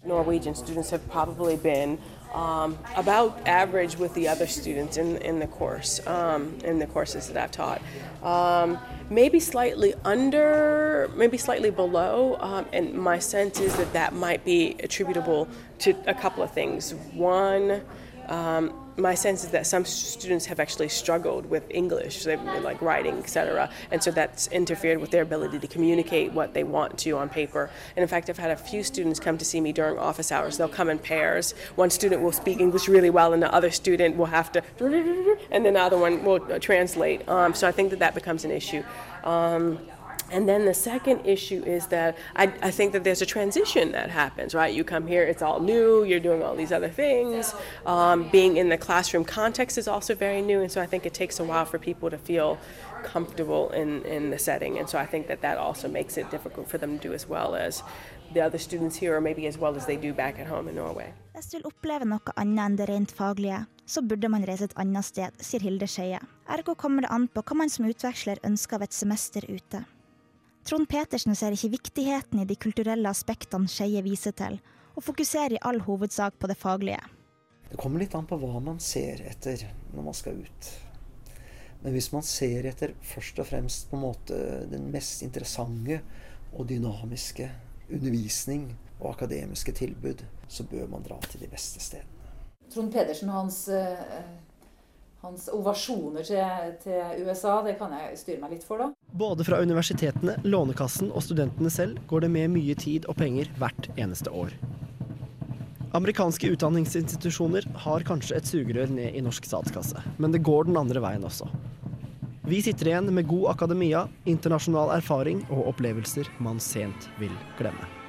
Norwegian students have probably been um, about average with the other students in, in the course, um, in the courses that I've taught. Um, maybe slightly under, maybe slightly below, um, and my sense is that that might be attributable to a couple of things. One, um, my sense is that some students have actually struggled with English, like writing, etc., and so that's interfered with their ability to communicate what they want to on paper. And in fact, I've had a few students come to see me during office hours. They'll come in pairs. One student will speak English really well, and the other student will have to, and then the other one will translate. Um, so I think that that becomes an issue. Um, and then the second issue is that I, I, think that there's a transition that happens, right? You come here, it's all new, you're doing all these other things. Um, being in the classroom context is also very new, and so I think it takes a while for people to feel comfortable in, in the setting. And so I think that that also makes it difficult for them to do as well as the other students here, or maybe as well as they do back at home in Norway. Hvis du vil oppleve noe annet enn det rent faglige, så burde man reise et annet sted, sier Hilde Skeie. Ergo kommer det an på hva man som utveksler ønsker av et semester ute. Trond Petersen ser ikke viktigheten i de kulturelle aspektene Skeie viser til, og fokuserer i all hovedsak på det faglige. Det kommer litt an på hva man ser etter når man skal ut. Men hvis man ser etter først og fremst på en måte den mest interessante og dynamiske undervisning og akademiske tilbud, så bør man dra til de beste stedene. Trond Pedersen og hans hans ovasjoner til, til, USA, det kan jeg styre meg litt for, da. Både fra universitetene, Lånekassen og studentene selv går det med mye tid og penger hvert eneste år. Amerikanske utdanningsinstitusjoner har kanskje et sugerør ned i norsk statskasse, men det går den andre veien også. Vi sitter igjen med god akademia, internasjonal erfaring og opplevelser man sent vil glemme.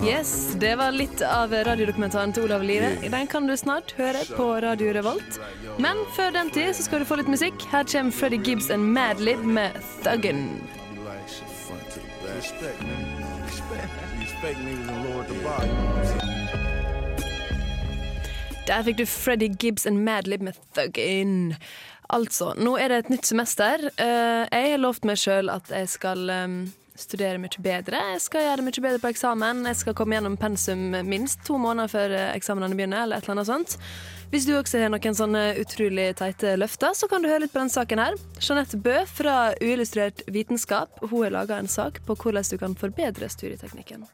Yes, det var litt av radiodokumentaren til Olav Live. Den kan du snart høre på Radio Revolt. Men før den tid så skal du få litt musikk. Her kommer Freddy Gibbs and Madlib med 'Thuggin'. Der fikk du Freddy Gibbs and Madlib med 'Thuggin'. Altså, nå er det et nytt semester. Jeg har lovt meg sjøl at jeg skal studere mye bedre. Jeg skal gjøre det mye bedre på eksamen. Jeg skal komme gjennom pensum minst to måneder før eksamenene begynner. eller et eller annet sånt. Hvis du også har noen sånne utrolig teite løfter, så kan du høre litt på denne saken her. Jeanette Bø fra Uillustrert vitenskap hun har laga en sak på hvordan du kan forbedre studieteknikken.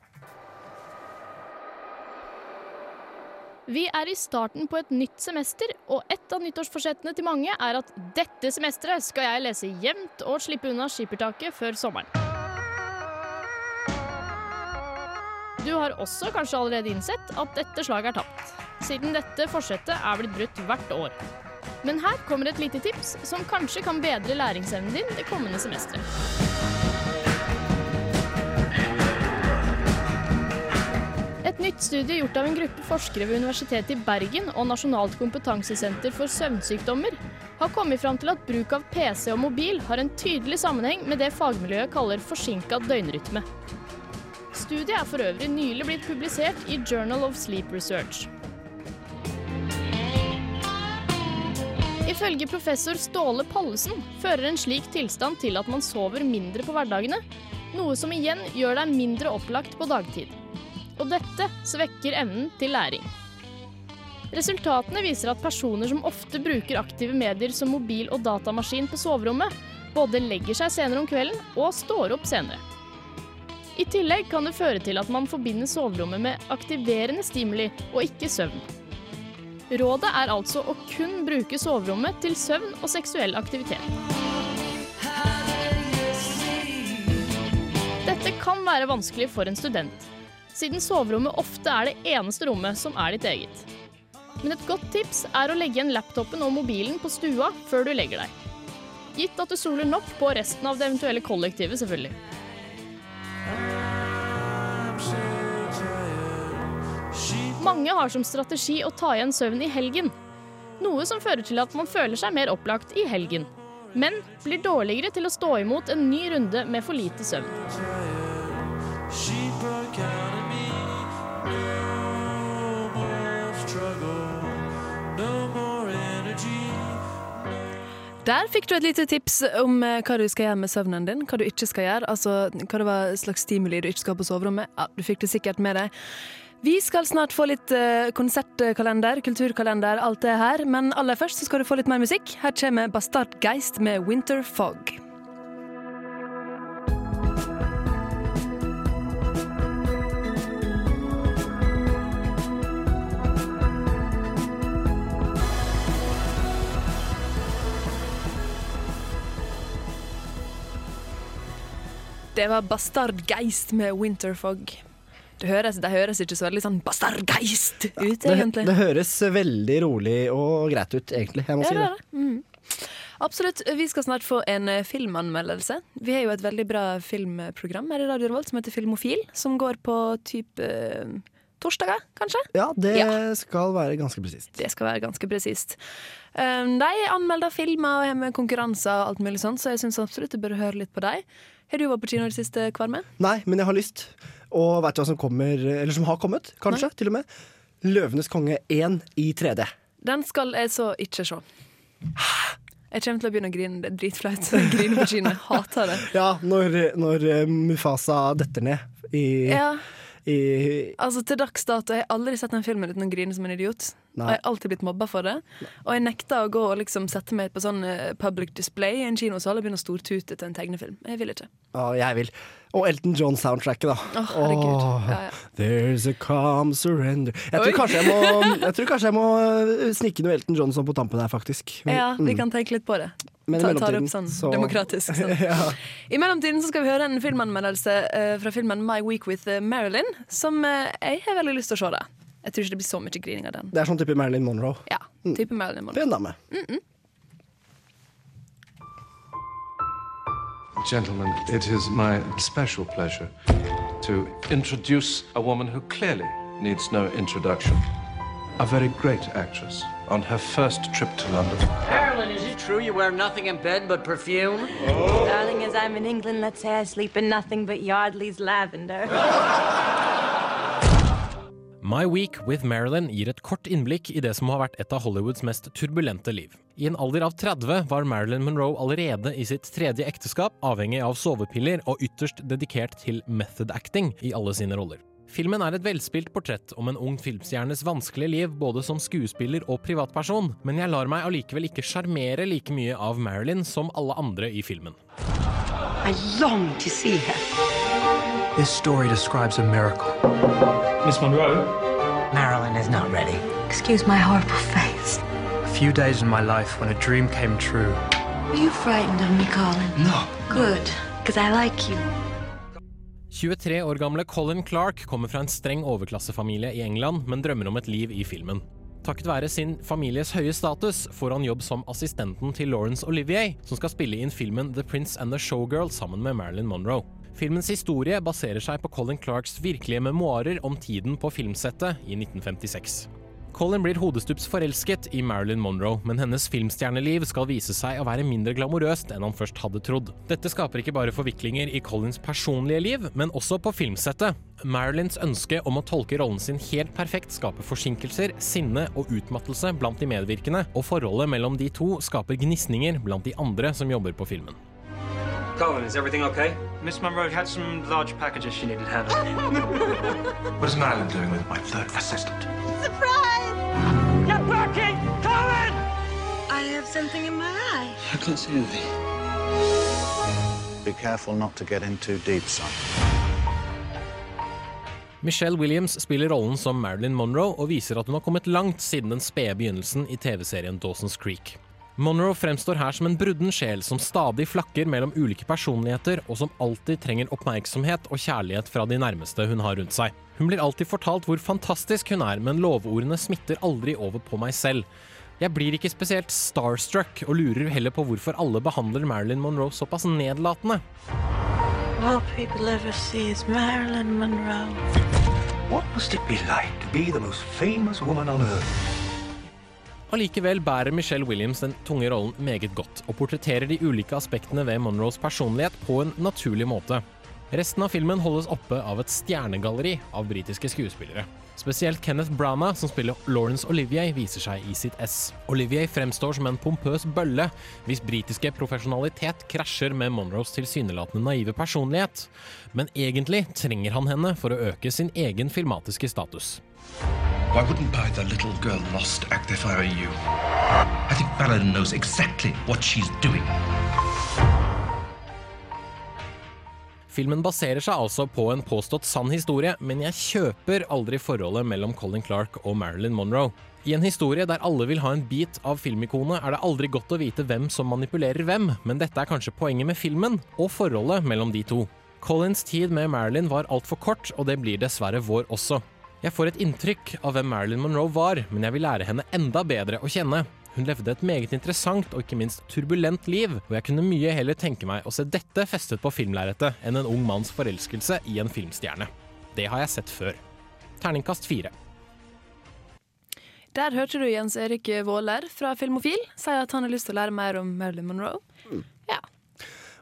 Vi er i starten på et nytt semester, og et av nyttårsforsettene til mange er at dette semesteret skal jeg lese jevnt og slippe unna skippertaket før sommeren. Du har også kanskje allerede innsett at dette slaget er tapt, siden dette forsettet er blitt brutt hvert år. Men her kommer et lite tips som kanskje kan bedre læringsevnen din det kommende semesteret. Et nytt studie gjort av en gruppe forskere ved Universitetet i Bergen og Nasjonalt kompetansesenter for søvnsykdommer har kommet fram til at bruk av PC og mobil har en tydelig sammenheng med det fagmiljøet kaller forsinka døgnrytme. Studiet er for øvrig nylig blitt publisert i Journal of Sleep Research. Ifølge professor Ståle Pallesen fører en slik tilstand til at man sover mindre på hverdagene, noe som igjen gjør deg mindre opplagt på dagtid. Og dette svekker evnen til læring. Resultatene viser at personer som ofte bruker aktive medier som mobil og datamaskin på soverommet, både legger seg senere om kvelden og står opp senere. I tillegg kan det føre til at man forbinder soverommet med aktiverende stimuli og ikke søvn. Rådet er altså å kun bruke soverommet til søvn og seksuell aktivitet. Dette kan være vanskelig for en student, siden soverommet ofte er det eneste rommet som er ditt eget. Men et godt tips er å legge igjen laptopen og mobilen på stua før du legger deg. Gitt at du soler nok på resten av det eventuelle kollektivet, selvfølgelig. Mange har som strategi å ta igjen søvn i helgen. Noe som fører til at man føler seg mer opplagt i helgen. Men blir dårligere til å stå imot en ny runde med for lite søvn. Der fikk du et lite tips om eh, hva du skal gjøre med søvnen din. Hva du ikke skal gjøre. Altså hva det var slags stimuli du ikke skal ha på soverommet. Ja, Du fikk det sikkert med deg. Vi skal snart få litt eh, konsertkalender, kulturkalender, alt det her. Men aller først så skal du få litt mer musikk. Her kommer Bastard Geist med Winter Fog. Det var Bastard Geist med Winterfog. Det høres, det høres ikke så veldig sånn bastardgeist ut, Det, egentlig. det høres veldig rolig og greit ut, egentlig. Jeg må Ja, si det det. Mm. Absolutt. Vi skal snart få en eh, filmanmeldelse. Vi har jo et veldig bra filmprogram her i Radio Revolt som heter Filmofil, som går på type eh, torsdager, kanskje? Ja, det Ja. skal være ganske presist. Det skal være ganske presist. De anmelder filmer og har med konkurranser og alt mulig sånt, så jeg syns absolutt du bør høre litt på dem. Har du vært på kino i det siste, Kvarme? Nei, men jeg har lyst. Og veit du hva som kommer, eller som har kommet? Kanskje, til og med. 'Løvenes konge 1' i 3D. Den skal jeg så ikke se. Jeg kommer til å begynne å grine. Det er dritflaut. Jeg griner på kino. Jeg hater det. Ja, når, når eh, Mufasa detter ned i, Ja. i Altså Til dags dato jeg har aldri sett den filmen uten å grine som en idiot. Nei. Og jeg har alltid blitt mobba for det. Og jeg nekta å gå og liksom sette meg på sånn eh, public display i en kinosal og begynne å stortute til en tegnefilm. Jeg vil ikke. Ja, jeg vil. Og Elton John-soundtracket, da. Oh, herregud. Åh, Ja, ja. There's a calm surrender Jeg tror jeg må, jeg tror kanskje jeg må snikke noe Elton John sånn på tampen her, faktisk. Men, Ja, vi mm. kan tenke litt på det. Men Ta, tar opp sånn så- demokratisk. Sånn. ja. I mellomtiden så skal vi høre en filmanmeldelse uh, fra filmen My Week with eh, Marilyn, som uh, jeg har veldig lyst til å se. det Jeg tror ikke det blir så mye grining av den. Det er sånn type Marilyn Monroe. Ja, type Marilyn Monroe. Pen dame. Mm -mm. Gentlemen, it is my special pleasure to introduce a woman who clearly needs no introduction. A very great actress on her first trip to London. Marilyn, is it true you wear nothing in bed but perfume? Oh. Darling, as I'm in England, let's say I sleep in nothing but Yardley's lavender. My Week with Marilyn gir et kort innblikk i det som har vært et av Hollywoods mest turbulente liv. I en alder av 30 var Marilyn Monroe allerede i sitt tredje ekteskap, avhengig av sovepiller og ytterst dedikert til method acting i alle sine roller. Filmen er et velspilt portrett om en ung filmstjernes vanskelige liv både som skuespiller og privatperson, men jeg lar meg allikevel ikke sjarmere like mye av Marilyn som alle andre i filmen. I long to see her. This story describes a miracle. Miss Monroe? Marilyn is not ready. Excuse my horrible face. A few days in my life when a dream came true. Are you frightened of me, Colin? No. Good, because I like you. 23 år gamle Colin Clark kommer fra en streng overklassefamilie i England, men drømmer om et liv i filmen. Takket være sin families høye status får han jobb som assistenten til Laurence Olivier, som skal spille inn filmen The Prince and the Showgirl sammen med Marilyn Monroe. Filmens historie baserer seg på Colin Clarks virkelige memoarer om tiden på filmsettet i 1956. Colin blir hodestups forelsket i Marilyn Monroe, men hennes filmstjerneliv skal vise seg å være mindre glamorøst enn han først hadde trodd. Dette skaper ikke bare forviklinger i Collins personlige liv, men også på filmsettet. Marilyns ønske om å tolke rollen sin helt perfekt skaper forsinkelser, sinne og utmattelse blant de medvirkende, og forholdet mellom de to skaper gnisninger blant de andre som jobber på filmen. Colin, is everything okay? Miss Monroe had some large packages she needed handled. what is Marilyn doing with my third assistant? Surprise! Get back in! Colin! I have something in my eye. I can't see anything. Be careful not to get in too deep, son. Michelle Williams spiller rollen som Marilyn Monroe og viser at hun har kommet langt siden den spede begynnelsen i TV-serien Dawson's Creek. Monroe fremstår her som en brudden sjel som stadig flakker mellom ulike personligheter, og som alltid trenger oppmerksomhet og kjærlighet fra de nærmeste hun har rundt seg. Hun blir alltid fortalt hvor fantastisk hun er, men lovordene smitter aldri over på meg selv. Jeg blir ikke spesielt starstruck, og lurer heller på hvorfor alle behandler Marilyn Monroe såpass nedlatende. All people ever see is Marilyn Monroe. What must it be like to be the most famous woman on earth? Allikevel bærer Michelle Williams den tunge rollen meget godt, og portretterer de ulike aspektene ved Monroes personlighet på en naturlig måte. Resten av filmen holdes oppe av et stjernegalleri av britiske skuespillere. Spesielt Kenneth Branagh, som spiller Laurence Olivier, viser seg i sitt ess. Olivier fremstår som en pompøs bølle, hvis britiske profesjonalitet krasjer med Monroes tilsynelatende naive personlighet. Men egentlig trenger han henne for å øke sin egen filmatiske status. I wouldn't buy the little girl lost act if I were you. I think Paladin knows exactly what she's doing. Filmen baserer seg altså på en påstått sann historie, men jeg kjøper aldri forholdet mellom Colin Clark og Marilyn Monroe. I en historie der alle vil ha en bit av filmikonet, er det aldri godt å vite hvem som manipulerer hvem, men dette er kanskje poenget med filmen, og forholdet mellom de to. Collins tid med Marilyn var altfor kort, og det blir dessverre vår også. Jeg får et inntrykk av hvem Marilyn Monroe var, men jeg vil lære henne enda bedre å kjenne. Hun levde et meget interessant og ikke minst turbulent liv, og jeg kunne mye heller tenke meg å se dette festet på filmlerretet enn en ung manns forelskelse i en filmstjerne. Det har jeg sett før. Terningkast fire. Der hørte du Jens Erik Våler fra Filmofil si at han har lyst til å lære mer om Marilyn Monroe.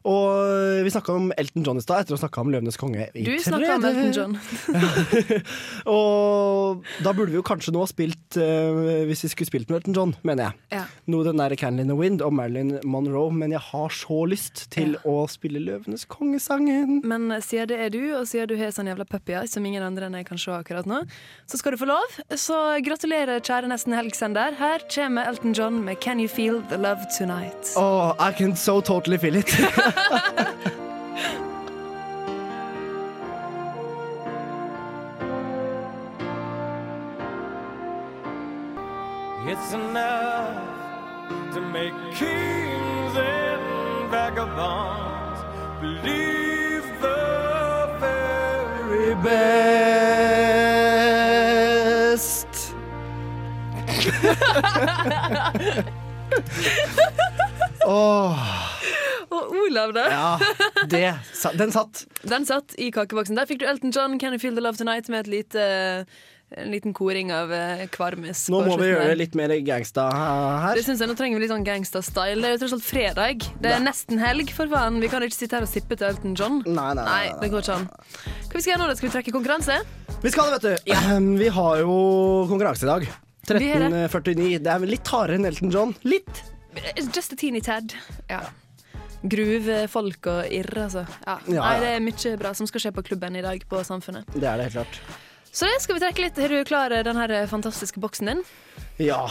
Og vi snakka om Elton John i stad, etter å ha snakka om Løvenes konge i Du snakka om Elton John. og da burde vi jo kanskje nå ha spilt, uh, hvis vi skulle spilt med Elton John, mener jeg. Ja. Noe den der Candle in the Wind og Marilyn Monroe, men jeg har så lyst til å spille Løvenes kongesangen. Men siden det er du, og siden du har sånn jævla puppy eyes som ingen andre enn jeg kan se akkurat nå, så skal du få lov. Så gratulerer, kjære nesten helgsender. Her kommer Elton John med Can You Feel The Love Tonight. Oh, I can so totally feel it. It's enough to make kings and vagabonds believe the very best. Åh, oh. Og Olav, da? ja, det, den satt. Den satt i kakeboksen. Der fikk du Elton John, Can You Feel The Love Tonight, med lite, en liten koring av eh, kvarmis. Nå må vi gjøre det litt mer gangsta her. Det synes jeg, Nå trenger vi litt sånn gangsta-style. Det er jo tross alt fredag. Det er nesten helg, for faen. Vi kan ikke sitte her og sippe til Elton John. Nei, nei, nei, det går ikke an. Hva vi skal gjøre nå? da? Skal vi trekke konkurranse? Vi skal det, vet du. Vi har jo konkurranse i dag. Vi har det. 13.49. Det er litt hardere enn Elton John. Litt. Just a teeny tad. Ja. Gruve, folk og irr, altså. Ja. Ja, Nei, det er mye bra som skal skje på klubben i dag på Samfunnet. Det er det helt klart. Så det skal vi trekke litt. Har du klar, den her fantastiske boksen din? Ja,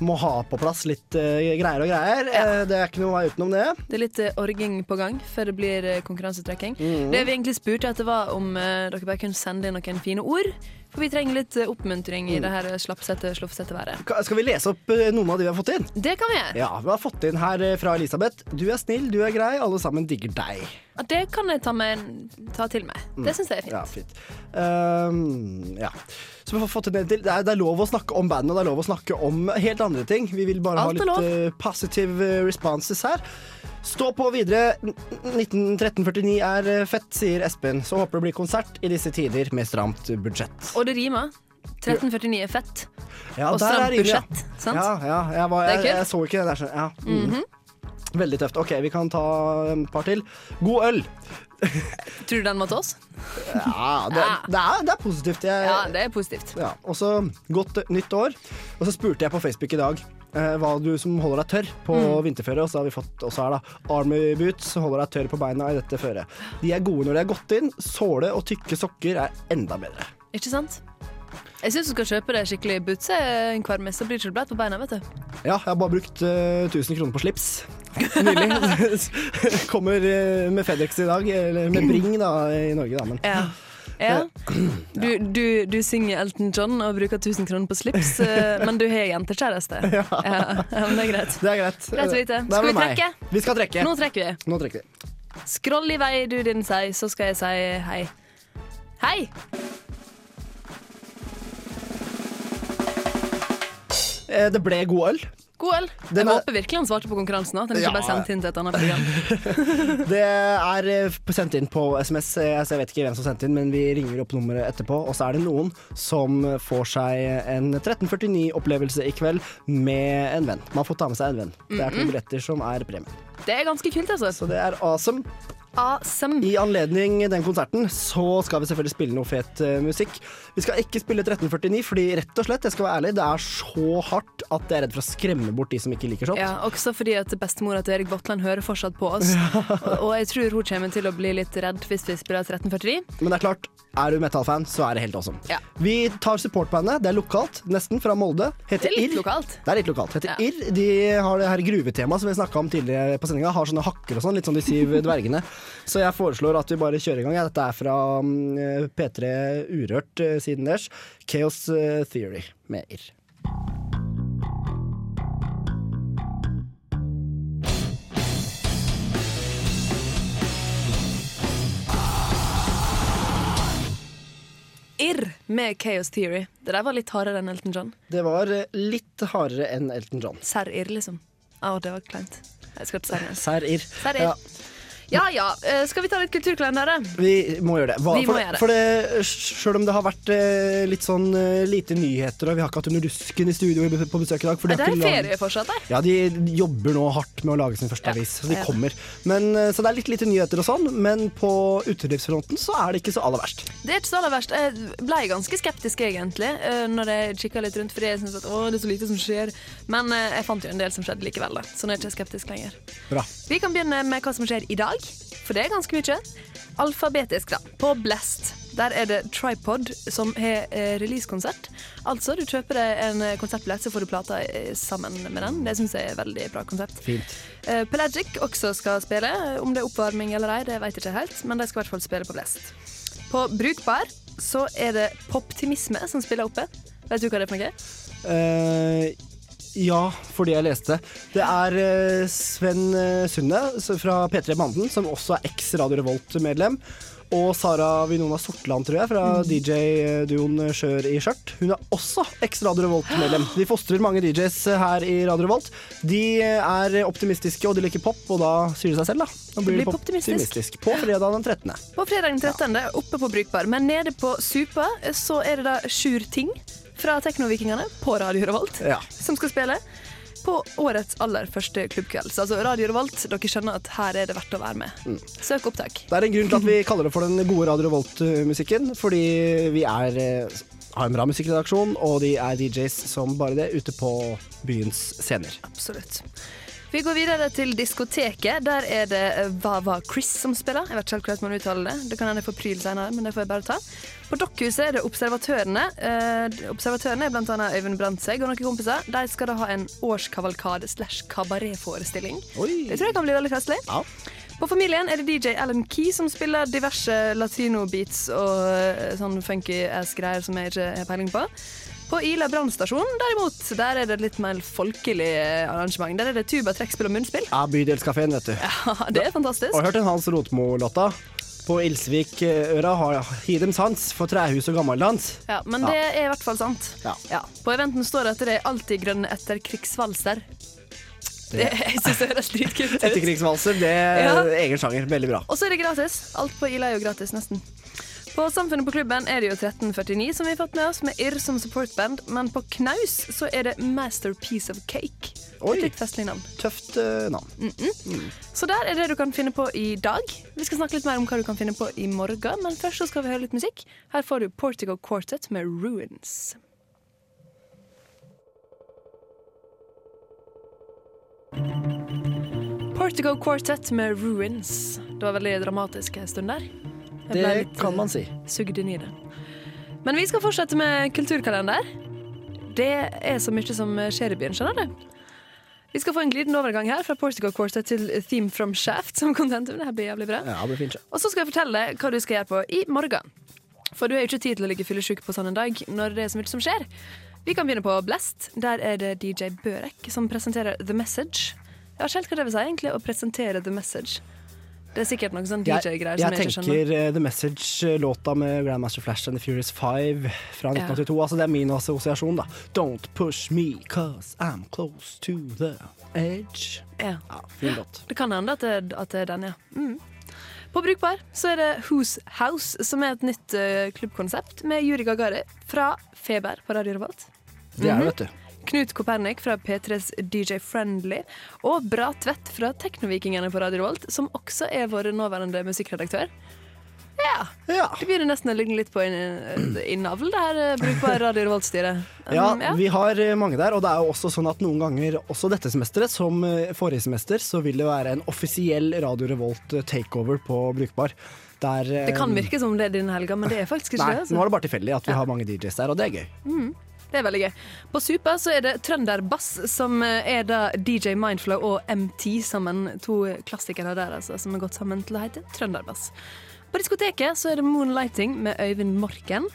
må ha på plass litt uh, greier og greier. Eh, det er ikke noe vei utenom det. Det er litt uh, orging på gang før det blir uh, konkurransetrekking. Mm. Det vi egentlig spurte etter, var om eh, dere bare kunne sende inn noen fine ord. For vi trenger litt eh, oppmuntring i Mm. det her slappsette, slofsette været. Skal vi lese opp eh, noen av de vi har fått inn? Det kan vi gjøre. Ja, Vi har fått inn her eh, fra Elisabeth. Du er snill, du er grei, alle sammen digger deg. Det kan jeg ta, med, ta til meg. Det syns jeg er fint. Ja, fint. Um, ja. Så vi har fått inn en til. Det er, det er lov å snakke om bandet, og det er lov å snakke om helt andre ting. Vi vil bare Alt ha litt uh, positive eh, responses her. Stå på videre. 19 1349 er eh, fett, sier Espen. Så håper det blir konsert i disse tider med stramt budsjett. Og det rimer. 1349 er fett. Ja, og stramt budsjett. Sant? Ja, ja, jeg, var, Det jeg, kult. jeg så ikke det der. Ja. Mm. Mhm. Veldig tøft. OK, vi kan ta et par til. God øl. Tror du den må til oss? Ja, det, det, er, det er positivt. Jeg, Ja, det er positivt. Ja, og så godt eh, nytt år. Og så spurte jeg på Facebook i dag eh, hva du som holder deg tørr på Mm. vinterføre. Og så har vi fått også her, da. Army boots holder deg tørr på beina i dette føret. De er gode når de er gått inn. Såle og tykke sokker er enda bedre. Ikke sant? Jeg syns du skal kjøpe deg skikkelig boots hver messe, så blir det ikke bløt på beina. vet du. Ja, jeg har bare brukt uh, 1000 kroner på slips. Nylig. Kommer eh, med Fedex i dag. Eller med Bring da, i Norge, da. Men Ja. Ja. Du, du, du synger Elton John og bruker 1000 kroner på slips, eh, men du har jentekjæreste. Ja. Ja, men det er greit. det er greit. Greit å vite. Skal vi meg. trekke? Vi skal trekke. Nå trekker vi. Nå trekker vi. Skroll i vei, du din sei, så skal jeg si hei. Hei! Eh, Det ble god øl. God øl. Jeg er- håper virkelig han svarte på konkurransen, at han ikke Ja. bare sendte inn til et annet program. Det er eh, sendt inn på SMS, eh, jeg vet ikke hvem som sendte inn, men vi ringer opp nummeret etterpå. Og så er det noen som får seg en 1349-opplevelse i kveld med en venn. Man får ta med seg en venn. Det er to billetter som er premien. Det er ganske kult, altså. Så det er awesome. Awesome. I anledning den konserten så skal vi selvfølgelig spille noe fet eh, musikk. Vi skal ikke spille 1349, fordi rett og slett, jeg skal være ærlig, det er så hardt at jeg er redd for å skremme bort de som ikke liker sånt. Ja, også fordi at bestemora til Erik Botland hører fortsatt på oss. og, og jeg tror hun kommer til å bli litt redd hvis vi spiller 1349. Men det er klart, er du metal-fan, så er det helt awesome. Ja. Vi tar supportbandet. Det er lokalt, nesten, fra Molde. Heter Det er litt IR. lokalt. Det er litt lokalt. Heter Ja. Irr. De har det her gruvetemaet som vi snakka om tidligere på sendinga. Har sånne hakker og sånn, litt som de syv dvergene. Så jeg foreslår at vi bare kjører i gang. Dette er fra mm, P3 Urørt eh, siden deres. Chaos eh, Theory med Irr. Irr med Chaos Theory. Det der var litt hardere enn Elton John. Det var eh, litt hardere enn Elton John. Serr Irr, liksom. Å, det var kleint. Jeg skal til serr. Serr Irr. Ser Irr. Ja ja, eh, skal vi ta litt kulturkalender, da? Vi må gjøre det. Hva, Vi må for, gjøre det. for det, Selv om det har vært eh, litt sånn eh, lite nyheter, og vi har ikke hatt Under dusken i studio på besøk i dag for de Det er ferie fortsatt, der. Ja, de jobber nå hardt med å lage sin første Ja, avis, så de kommer. Men, så det er litt lite nyheter og sånn, men på utelivsfronten så er det ikke så aller verst. Det er ikke så aller verst. Jeg ble ganske skeptisk egentlig når jeg kikka litt rundt, fordi jeg syntes at å, det er så lite som skjer. Men jeg fant jo en del som skjedde likevel, da. så nå er jeg ikke skeptisk lenger. Bra. Vi kan begynne med hva som skjer i dag, for det er ganske mye. Alfabetisk, da. På Blest. Der er det Tripod som har eh, releasekonsert. Altså, du kjøper deg en eh, konsertbillett, så får du plata eh, sammen med den. Det syns jeg er et veldig bra konsept. Fint. Pelagic også skal spille. Om det er oppvarming eller ei, det vet jeg ikke helt, men de skal i hvert fall spille på Blest. På Brukbar så er det Poptimisme som spiller oppe. Vet du hva det er for noe? Eh, ja, fordi jeg leste. Det er eh, Sven eh, Sunde fra P3 Banden, som også er eks-Radio Revolt-medlem. Og Sara Vinona Sortland, tror jeg, fra DJ-duoen Skjør i skjørt. Hun er også eks-Radio Revolt-medlem. De fostrer mange DJs her i Radio Revolt. De er optimistiske, og de liker pop, og da sier det seg selv, da. Da blir Det blir. På fredag den 13. På fredag den 13. oppe på Brukbar. Men nede på Supa så er det da Sjur Ting fra Teknovikingene på Radio Revolt Ja. som skal spille. på årets aller første klubbkveld. Så altså Radio Revolt, dere skjønner at her er det verdt å være med. Mm. Søk opptak. Det er en grunn til at vi kaller det for den gode Radio Revolt-musikken, fordi vi er, eh, har en bra musikkredaksjon, og de er DJs som bare det ute på byens scener. Absolutt. Vi går videre til diskoteket. Der er det eh, Vava Chris som spiller. Jeg vet ikke helt hvordan man uttaler det. Det kan hende jeg får pryl senere, men det får jeg bare ta. På Dokkhuset er det Observatørene. Eh, observatørene er bl.a. Øyvind Brandtzæg og noen kompiser. De skal da ha en årskavalkade slash kabaretforestilling. Det tror jeg kan bli veldig festlig. På Familien er det DJ Alan Key som spiller diverse latino-beats og eh, sånn funky ass-greier som jeg ikke har peiling på. På Ila brannstasjon derimot, der er det litt mer folkelig eh, arrangement. Der er det tuba, trekkspill og munnspill. Ja, Bydelskafeen, vet du. Ja, det er fantastisk. Og hørt en Hans Rotmo-låta. På Ilsvik-øra har Hidem sans for trehus og gammeldans. Ja, men det er i hvert fall sant. Ja. På eventen står det at det er alltid grønne etterkrigsvalser. Det, jeg syns det høres dritkult ut. Etterkrigsvalser, det er Ja. egen sjanger. Veldig bra. Og så er det gratis. Alt på Ila er jo gratis, nesten. På Samfunnet på klubben er det jo 1349 som vi har fått med oss, med Irr som supportband. Men på Knaus så er det Masterpiece of Cake. Oi. Et litt festlig navn. Tøft uh, navn. Mm. Så der er det du kan finne på i dag. Vi skal snakke litt mer om hva du kan finne på i morgen, men først så skal vi høre litt musikk. Her får du Portico Quartet med Ruins. Portico Quartet med Ruins. Det var veldig dramatisk en stund der. Det kan man eh, si. Sugd inn i det. Men vi skal fortsette med kulturkalender. Det er så mye som skjer i byen, skjønner du. Vi skal få en glidende overgang her fra Portico Quartet til Theme from Shaft som contentum. Det her blir jævlig bra. Ja, det blir fint. Og så skal jeg fortelle deg hva du skal gjøre på i morgen. For du har jo ikke tid til å ligge fyllesyk på sånn en dag når det er så mye som skjer. Vi kan begynne på Blest. Der er det DJ Børek som presenterer The Message. Jeg har ikke helt hva det vil si, egentlig, å presentere The Message. Det er sikkert noen sånn DJ-greier som jeg ikke skjønner. Jeg tenker eh, The Message-låta med Grandmaster Flash and The Furious Five fra 1982. Altså, det er min assosiasjon, da. Don't push me, cause I'm close to the edge. Ja. Fin låt. Det kan hende at det, at det er den, ja. Mm. På Brukbar så er det Who's House, som er et nytt uh, klubbkonsept med Juri Gagari fra Feber på Radio Revolt. Det er det, Mhm. vet du. Knut Kopernik fra P3s DJ Friendly og Bra Tvedt fra Teknovikingene på Radio Revolt, som også er vår nåværende musikkredaktør. Ja. Det begynner nesten å ligne litt på i navl, det her brukbare Radio Revolt-styret. Ja, ja, vi har eh, mange der, og det er jo også sånn at noen ganger, også dette semesteret, som eh, forrige semester, så vil det være en offisiell Radio Revolt eh, takeover på Brukbar. Der, eh, Det kan virke som det er denne helga, men det er faktisk ikke Nei, det. altså. nå er det bare tilfeldig at vi har mange DJs der, og det er gøy. Mm, det er veldig gøy. På Super så er det Trønderbass, som eh, er da DJ Mindflow og MT sammen. To klassikere der, altså, som har gått sammen til å hete Trønderbass. På diskoteket så er det Moonlighting med Øyvind Morken.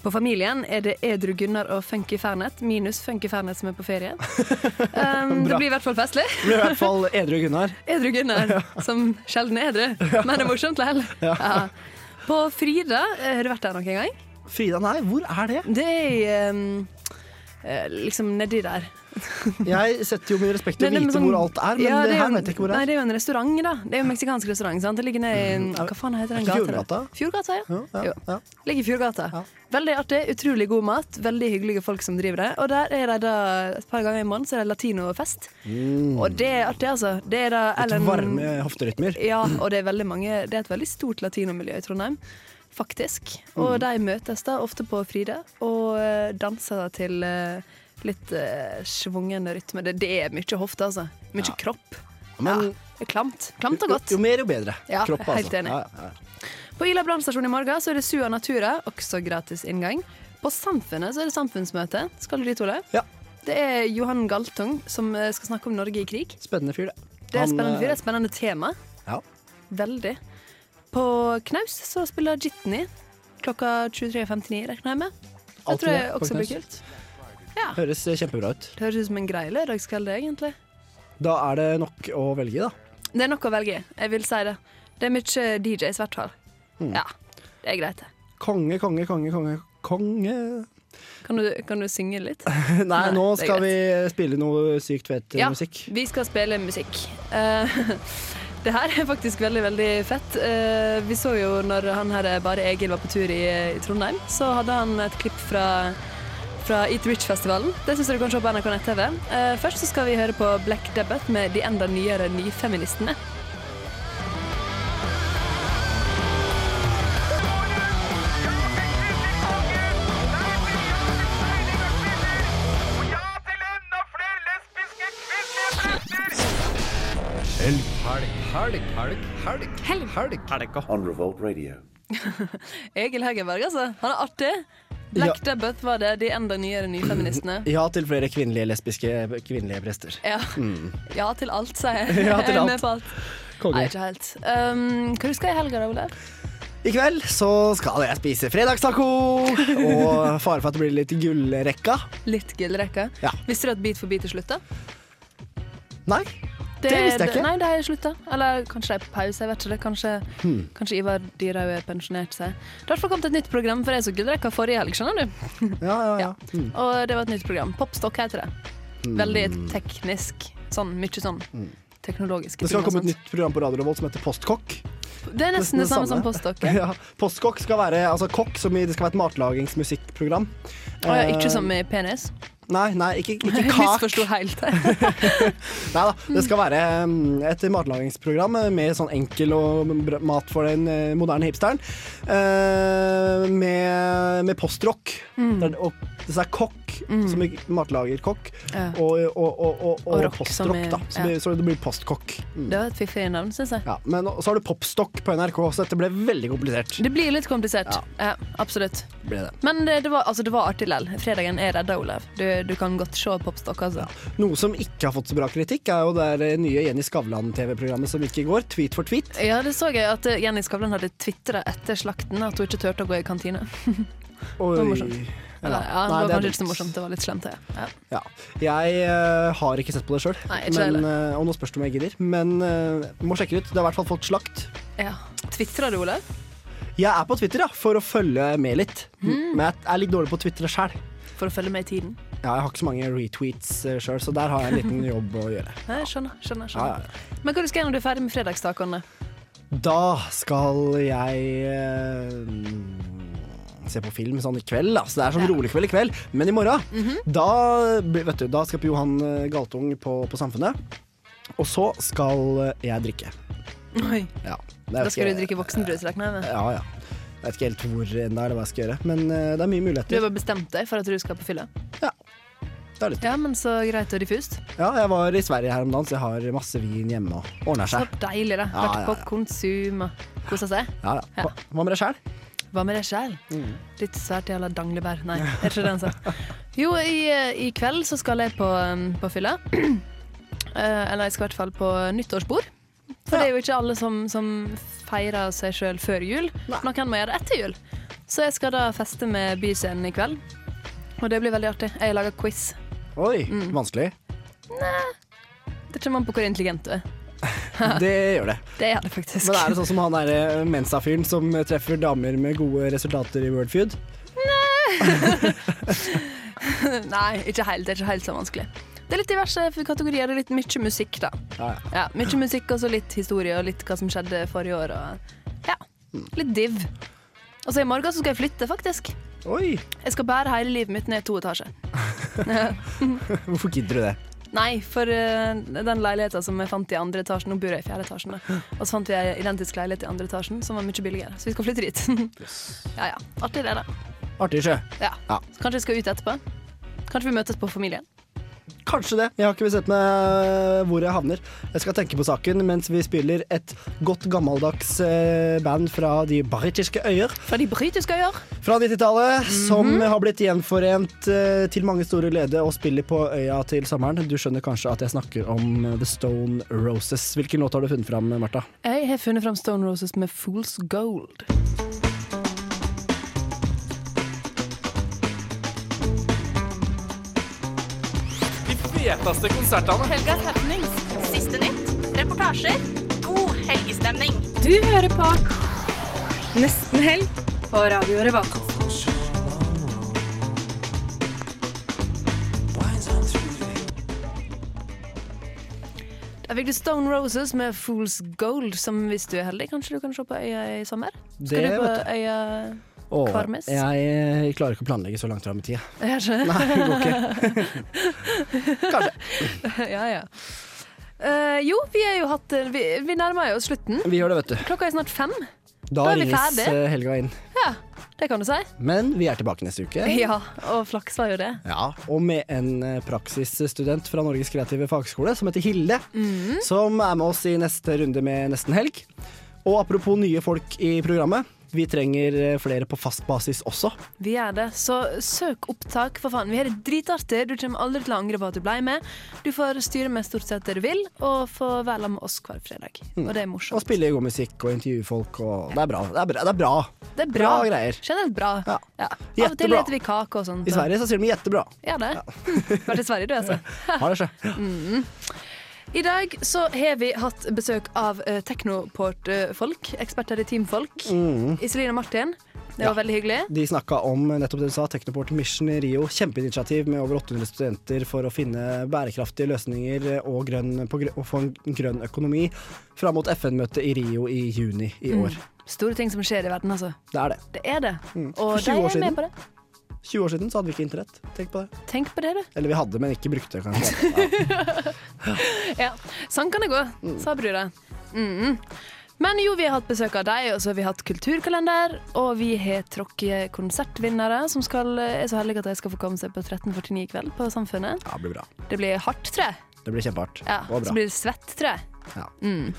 På Familien er det Edru Gunnar og Funky Fernet, minus Funky Fernet som er på ferie. Um, det blir i hvert fall festlig. Det blir i hvert fall edru Gunnar. Edru Gunnar, som sjelden er edru, men det er morsomt likevel. Ja. Ja. På Frida, eh, har du vært der noen gang? Frida, nei, hvor er det? Det er um, liksom nedi der. Jeg setter jo min respekt i å vite sånn- hvor alt er, men Ja, det, er her jo- vet jeg ikke hvor det Nei, er. det er jo en restaurant, da. Det er jo en meksikansk restaurant. sant? Det ligger ned i Hva faen heter den gata? Fjordgata? Fjordgata, ja. Ja, ja. Ligger i Fjordgata. Veldig artig, utrolig god mat, veldig hyggelige folk som driver det. Og der er det da et par ganger i måneden så er det latinofest. Mm. Og det er artig, altså. Det er da Litt varme hofterytmer. Ja, og det er veldig mange Det er et veldig stort latinomiljø i Trondheim. Faktisk. Og Mm. de møtes da ofte på Frida og danser danser til eh, litt uh, svungende rytme. Det, det er mye hofte, altså. Mye kropp. Men- ja, det er klamt. Klamt og Jo, godt. jo mer, jo bedre. Ja, Kropp, altså. helt enig. Ja, ja, ja. På Ila brannstasjon i morgen så er det Sua Natura, også gratis inngang. På Samfunnet så er det samfunnsmøte. Skal du dit, Ole? Ja. Det er Johan Galtung som eh, skal snakke om Norge i krig. Spennende fyr, det. Det er spennende fyr, det eh, er et spennende tema. Ja. Veldig. På Knaus så spiller Jitney klokka 23.59, regner jeg med. Det tror jeg også blir kult. Ja. Høres kjempebra ut. Det høres ut som en grei lørdagskveld, det, egentlig. Da er det nok å velge, da. Det er nok å velge i, jeg vil si det. Det er mye DJs, i hvert fall. Mm. Ja, det er greit, det. Konge, konge, konge, konge. Konge Kan du, kan du synge litt? Nei, nå er skal vi spille noe sykt fet Ja, musikk. vi skal spille musikk. Eh, det her er faktisk veldig, veldig fett. Eh, vi så jo når han her Bare Egil var på tur i, i Trondheim, så hadde han et klipp fra fra Eat Rich-festivalen. Det syns du kan se på NRK nett-TV. Eh, først så skal vi høre på Black Debbath med de enda nyere nyfeministene. Helg, helg, helg, helg, helg, helg. On Revolt Radio. Egil Hegerberg, altså. Han er artig. Black Debbath var det. De enda nyere nyfeministene. Ja til flere kvinnelige lesbiske kvinnelige prester. Ja. Mm. ja til alt, sier jeg. Ja til Jeg er alt. med på alt. Konge. Nei, ikke helt. Um, hva du skal i helga, da? I kveld så skal jeg spise fredagstaco, og fare for at det blir litt gullrekka. Litt gullrekka. Ja. Visste du at Bit for bit er slutta? Nei, det visste jeg ikke. Nei, de er slutta. Eller kanskje de er på pause. jeg vet ikke det. Kanskje, Hmm. kanskje Ivar Dyrhaug er pensjonert seg. Det har i hvert fall kommet et nytt program, for jeg så gullrekka forrige helg, skjønner du. Ja, ja, ja. Mm. Og det var et nytt program. Popstock heter det. Veldig teknisk. Sånn mye sånn teknologiske Det skal komme et nytt program på Radio Revolt som heter Postkokk. Det er nesten det samme som Postkokk. Ja. Ja, Postkokk skal være altså kokk, som i, det skal være et matlagingsmusikkprogram. Å ja, ikke Eh, som i penis? Nei, nei, ikke, ikke kak. misforsto helt. Nei da, det skal være mm, et matlagingsprogram med sånn enkel og mat for den eh, moderne hipsteren. Eh, med, med postrock. Mm. Der- Og det er kokk, som i matlagerkokk, Ja. og, og, og, og, og, postrock, da. Så, ja. så det blir postkokk. Mm. Det var et fiffig navn, syns jeg. Ja, men så har du popstokk på NRK, så dette ble veldig komplisert. Det blir litt komplisert. Ja, absolutt. Ble det. Men det, det, var, altså, det var artig likevel. Fredagen er redda, Olav. Du, du kan godt se Popstock, altså. Noe som ikke har fått så bra kritikk, er jo det nye Jenny Skavlan-TV-programmet som gikk i går, Tweet for tweet. Ja, det så jeg at eh, Jenny Skavlan hadde tvitra etter slakten at hun ikke turte å gå i kantina. Oi. Det var morsomt. Eller, ja, det Nei, var det er kanskje ikke så morsomt, det var litt slemt. det. Ja. Ja. Jeg uh, har ikke sett på det sjøl, uh, og nå spørs det om jeg gidder. Men uh, må sjekke det ut. Det har i hvert fall fått slakt. ja. Tvitra du, Olaug? Jeg er på Twitter ja, for å følge med litt, Mm. men jeg er litt dårlig på å tvitre sjæl. For å følge med i tiden? Ja, jeg har ikke så mange retweets uh, sjøl, så der har jeg en liten jobb å gjøre. Nei, skjønner, skjønner, skjønner. ja, Men hva du skal gjøre når du er ferdig med fredagstacoene? Da skal jeg eh, se på film sånn i kveld, da. Så det er sånn rolig kveld i kveld. Men i morgen, Mhm. da, blir- vet du, da skal Johan eh, Galtung på, på Samfunnet. Og så skal eh, jeg drikke. Oi. Ja, det Da skal ikke- du drikke voksenbrus, regner jeg med? Ja, ja. Jeg vet ikke helt hvor ennå eller hva jeg skal gjøre, men eh, det er mye muligheter. Du har bare bestemt deg for at du skal på fylla? Ja. Det er litt. Ja, men så greit og diffust. Ja, jeg var i Sverige her om dagen, så jeg har masse vin hjemme og ordner Så seg. deilig, da. Ja, Vært ja, på konsum og kosa seg. Ja, ja. Hva, hva med deg sjæl? Hva med deg sjæl? Mm. Litt svært jævla danglebær. Nei, er ikke det han sa. Jo, i, i kveld så skal jeg på, um, på fylla. Eh, eller jeg skal i hvert fall på nyttårsbord. For det er jo ikke alle som, som feirer seg sjøl før jul. Noen må gjøre det etter jul. Så jeg skal da feste med Byscenen i kveld. Og det blir veldig artig. Jeg lager quiz. Oi, Mm. vanskelig. Det kommer an på hvor intelligent du er. Det gjør det. Det gjør det faktisk. Men er det sånn som han derre Mensa-fyren som treffer damer med gode resultater i Wordfeud? Nei, ikke helt. Det er ikke helt så vanskelig. Det er litt diverse kategorier. Er litt mye musikk, da. Ja, ja. Ja, Mye musikk og så litt historie og litt hva som skjedde forrige år. Og ja, litt div. Og så i morgen så skal jeg flytte, faktisk. Oi! Jeg skal bære hele livet mitt ned to etasjer. Hvorfor gidder du det? Nei, for uh, den leiligheten som jeg fant i andre etasjen Nå bor jeg i fjerde etasjen. Og så fant vi en identisk leilighet i andre etasjen som var mye billigere. Så vi skal flytte dit. ja ja. Artig det, da. Artig sjø. Ja. Ja. Så kanskje vi skal ut etterpå. Kanskje vi møtes på Familien. Kanskje det. Jeg har ikke bestemt meg hvor jeg havner. Jeg skal tenke på saken mens vi spiller et godt gammeldags eh, band fra de britiske øyer. Fra de britiske øyer? Fra 90-tallet, Mhm. som har blitt gjenforent eh, til mange store glede og spiller på øya til sommeren. Du skjønner kanskje at jeg snakker om eh, The Stone Roses. Hvilken låt har du funnet fram, Martha? Jeg har funnet fram Stone Roses med Fool's Gold. Feteste konsertene. Helgas happenings. Siste nytt. Reportasjer. God helgestemning. Du hører på Nesten helg på Radio Revolt. Jeg fikk du Stone Roses med Fool's Gold, som hvis du er heldig, kanskje du kan se på øya i sommer? Skal Det du på øya Åh, Kvarmes? Jeg jeg, klarer ikke å planlegge så langt fram i tida. Jeg skjønner. Nei, det går ikke. ja, ja. Uh, jo, vi er jo hatt Vi, vi nærmer oss slutten. Vi gjør det, vet du. Klokka er snart fem. Da, Da ringes eh, helga inn. Ja, det kan du si. Men vi er tilbake neste uke. Ja, og flaks var jo det. Ja, og med en eh, praksisstudent fra Norges kreative fagskole som heter Hilde, Mm. som er med oss i neste runde med Nesten helg. Og apropos nye folk i programmet, vi trenger eh, flere på fast basis også. Vi gjør det, så søk opptak, for faen. Vi har det dritartig. Du kommer aldri til å angre på at du ble med. Du får styre med stort sett det du vil, og få være med oss hver fredag. Mm. Og det er morsomt. Og spille god musikk og intervjue folk, og det er bra. Det er bra. Det er bra. Det er bra. greier. Generelt bra. Ja. Av og til Jettebra. vi kake og sånn. I Sverige så sier de jettebra. Ja, det. Vært i Sverige, du, altså. Har det skjedd. Mm. I dag så har vi hatt besøk av uh, Teknoport-folk, eksperter i teamfolk. Mm. Iselin og Martin. Det var veldig hyggelig. De snakka om nettopp det du sa, Technoport Mission i Rio. Kjempeinitiativ med over 800 studenter for å finne bærekraftige løsninger og, grønn, på, grø- og få en grønn økonomi fram mot FN-møtet i Rio i juni i år. Mm. Store ting som skjer i verden, altså. Det er det. Det er det. Mm. Og For 20 de år er siden. med på det. 20 år siden så hadde vi ikke internett. Tenk på det. Tenk på det, du. Eller vi hadde, men ikke brukte det, kanskje. Ja, sånn kan det gå, sa brura. Mm. Men jo, vi har hatt besøk av deg, og så har vi hatt kulturkalender. Og vi har tråkket konsertvinnere som skal, er så heldige at de skal få komme seg på 1349 i kveld på Samfunnet. Ja, det blir bra. Det blir hardt, tror jeg. Det blir kjempehardt. Ja, og så blir det svett, tror jeg. Ja. Mm.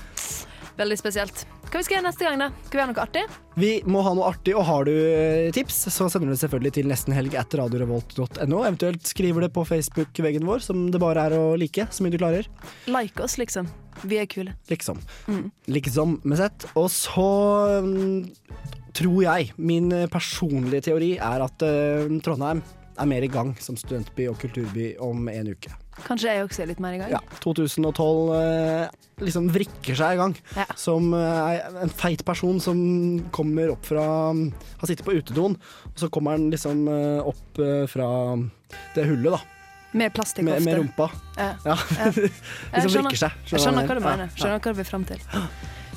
Veldig spesielt. Hva vi skal gjøre neste gang, da? Skal vi ha noe artig? Vi må ha noe artig, og har du eh, tips, så sender du det selvfølgelig til nestenhelg etter radiorevolt.no. Eventuelt skriver det på Facebook-veggen vår, som det bare er å like, så mye du klarer. Like oss, liksom. Vi er kule. Liksom. Mm. Liksom med sett. Og så mm, tror jeg, min personlige teori er at uh, Trondheim er mer i gang som studentby og kulturby om en uke. Kanskje jeg også er litt mer i gang? Ja, 2012 eh, liksom vrikker seg i gang. Som eh, en feit person som kommer opp fra Har sittet på utedoen, og så kommer han liksom eh, opp eh, fra det hullet, da. Med plastikkofte. Med, med rumpa. Ja. Ja. Liksom skjønner- vrikker seg. Jeg skjønner hva du mener. ja. Skjønner hva du vil fram til.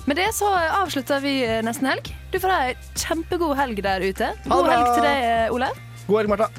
Med det så avslutter vi nesten helg. Du får ha ei kjempegod helg der ute. God helg til deg, Ole. God helg, Martha.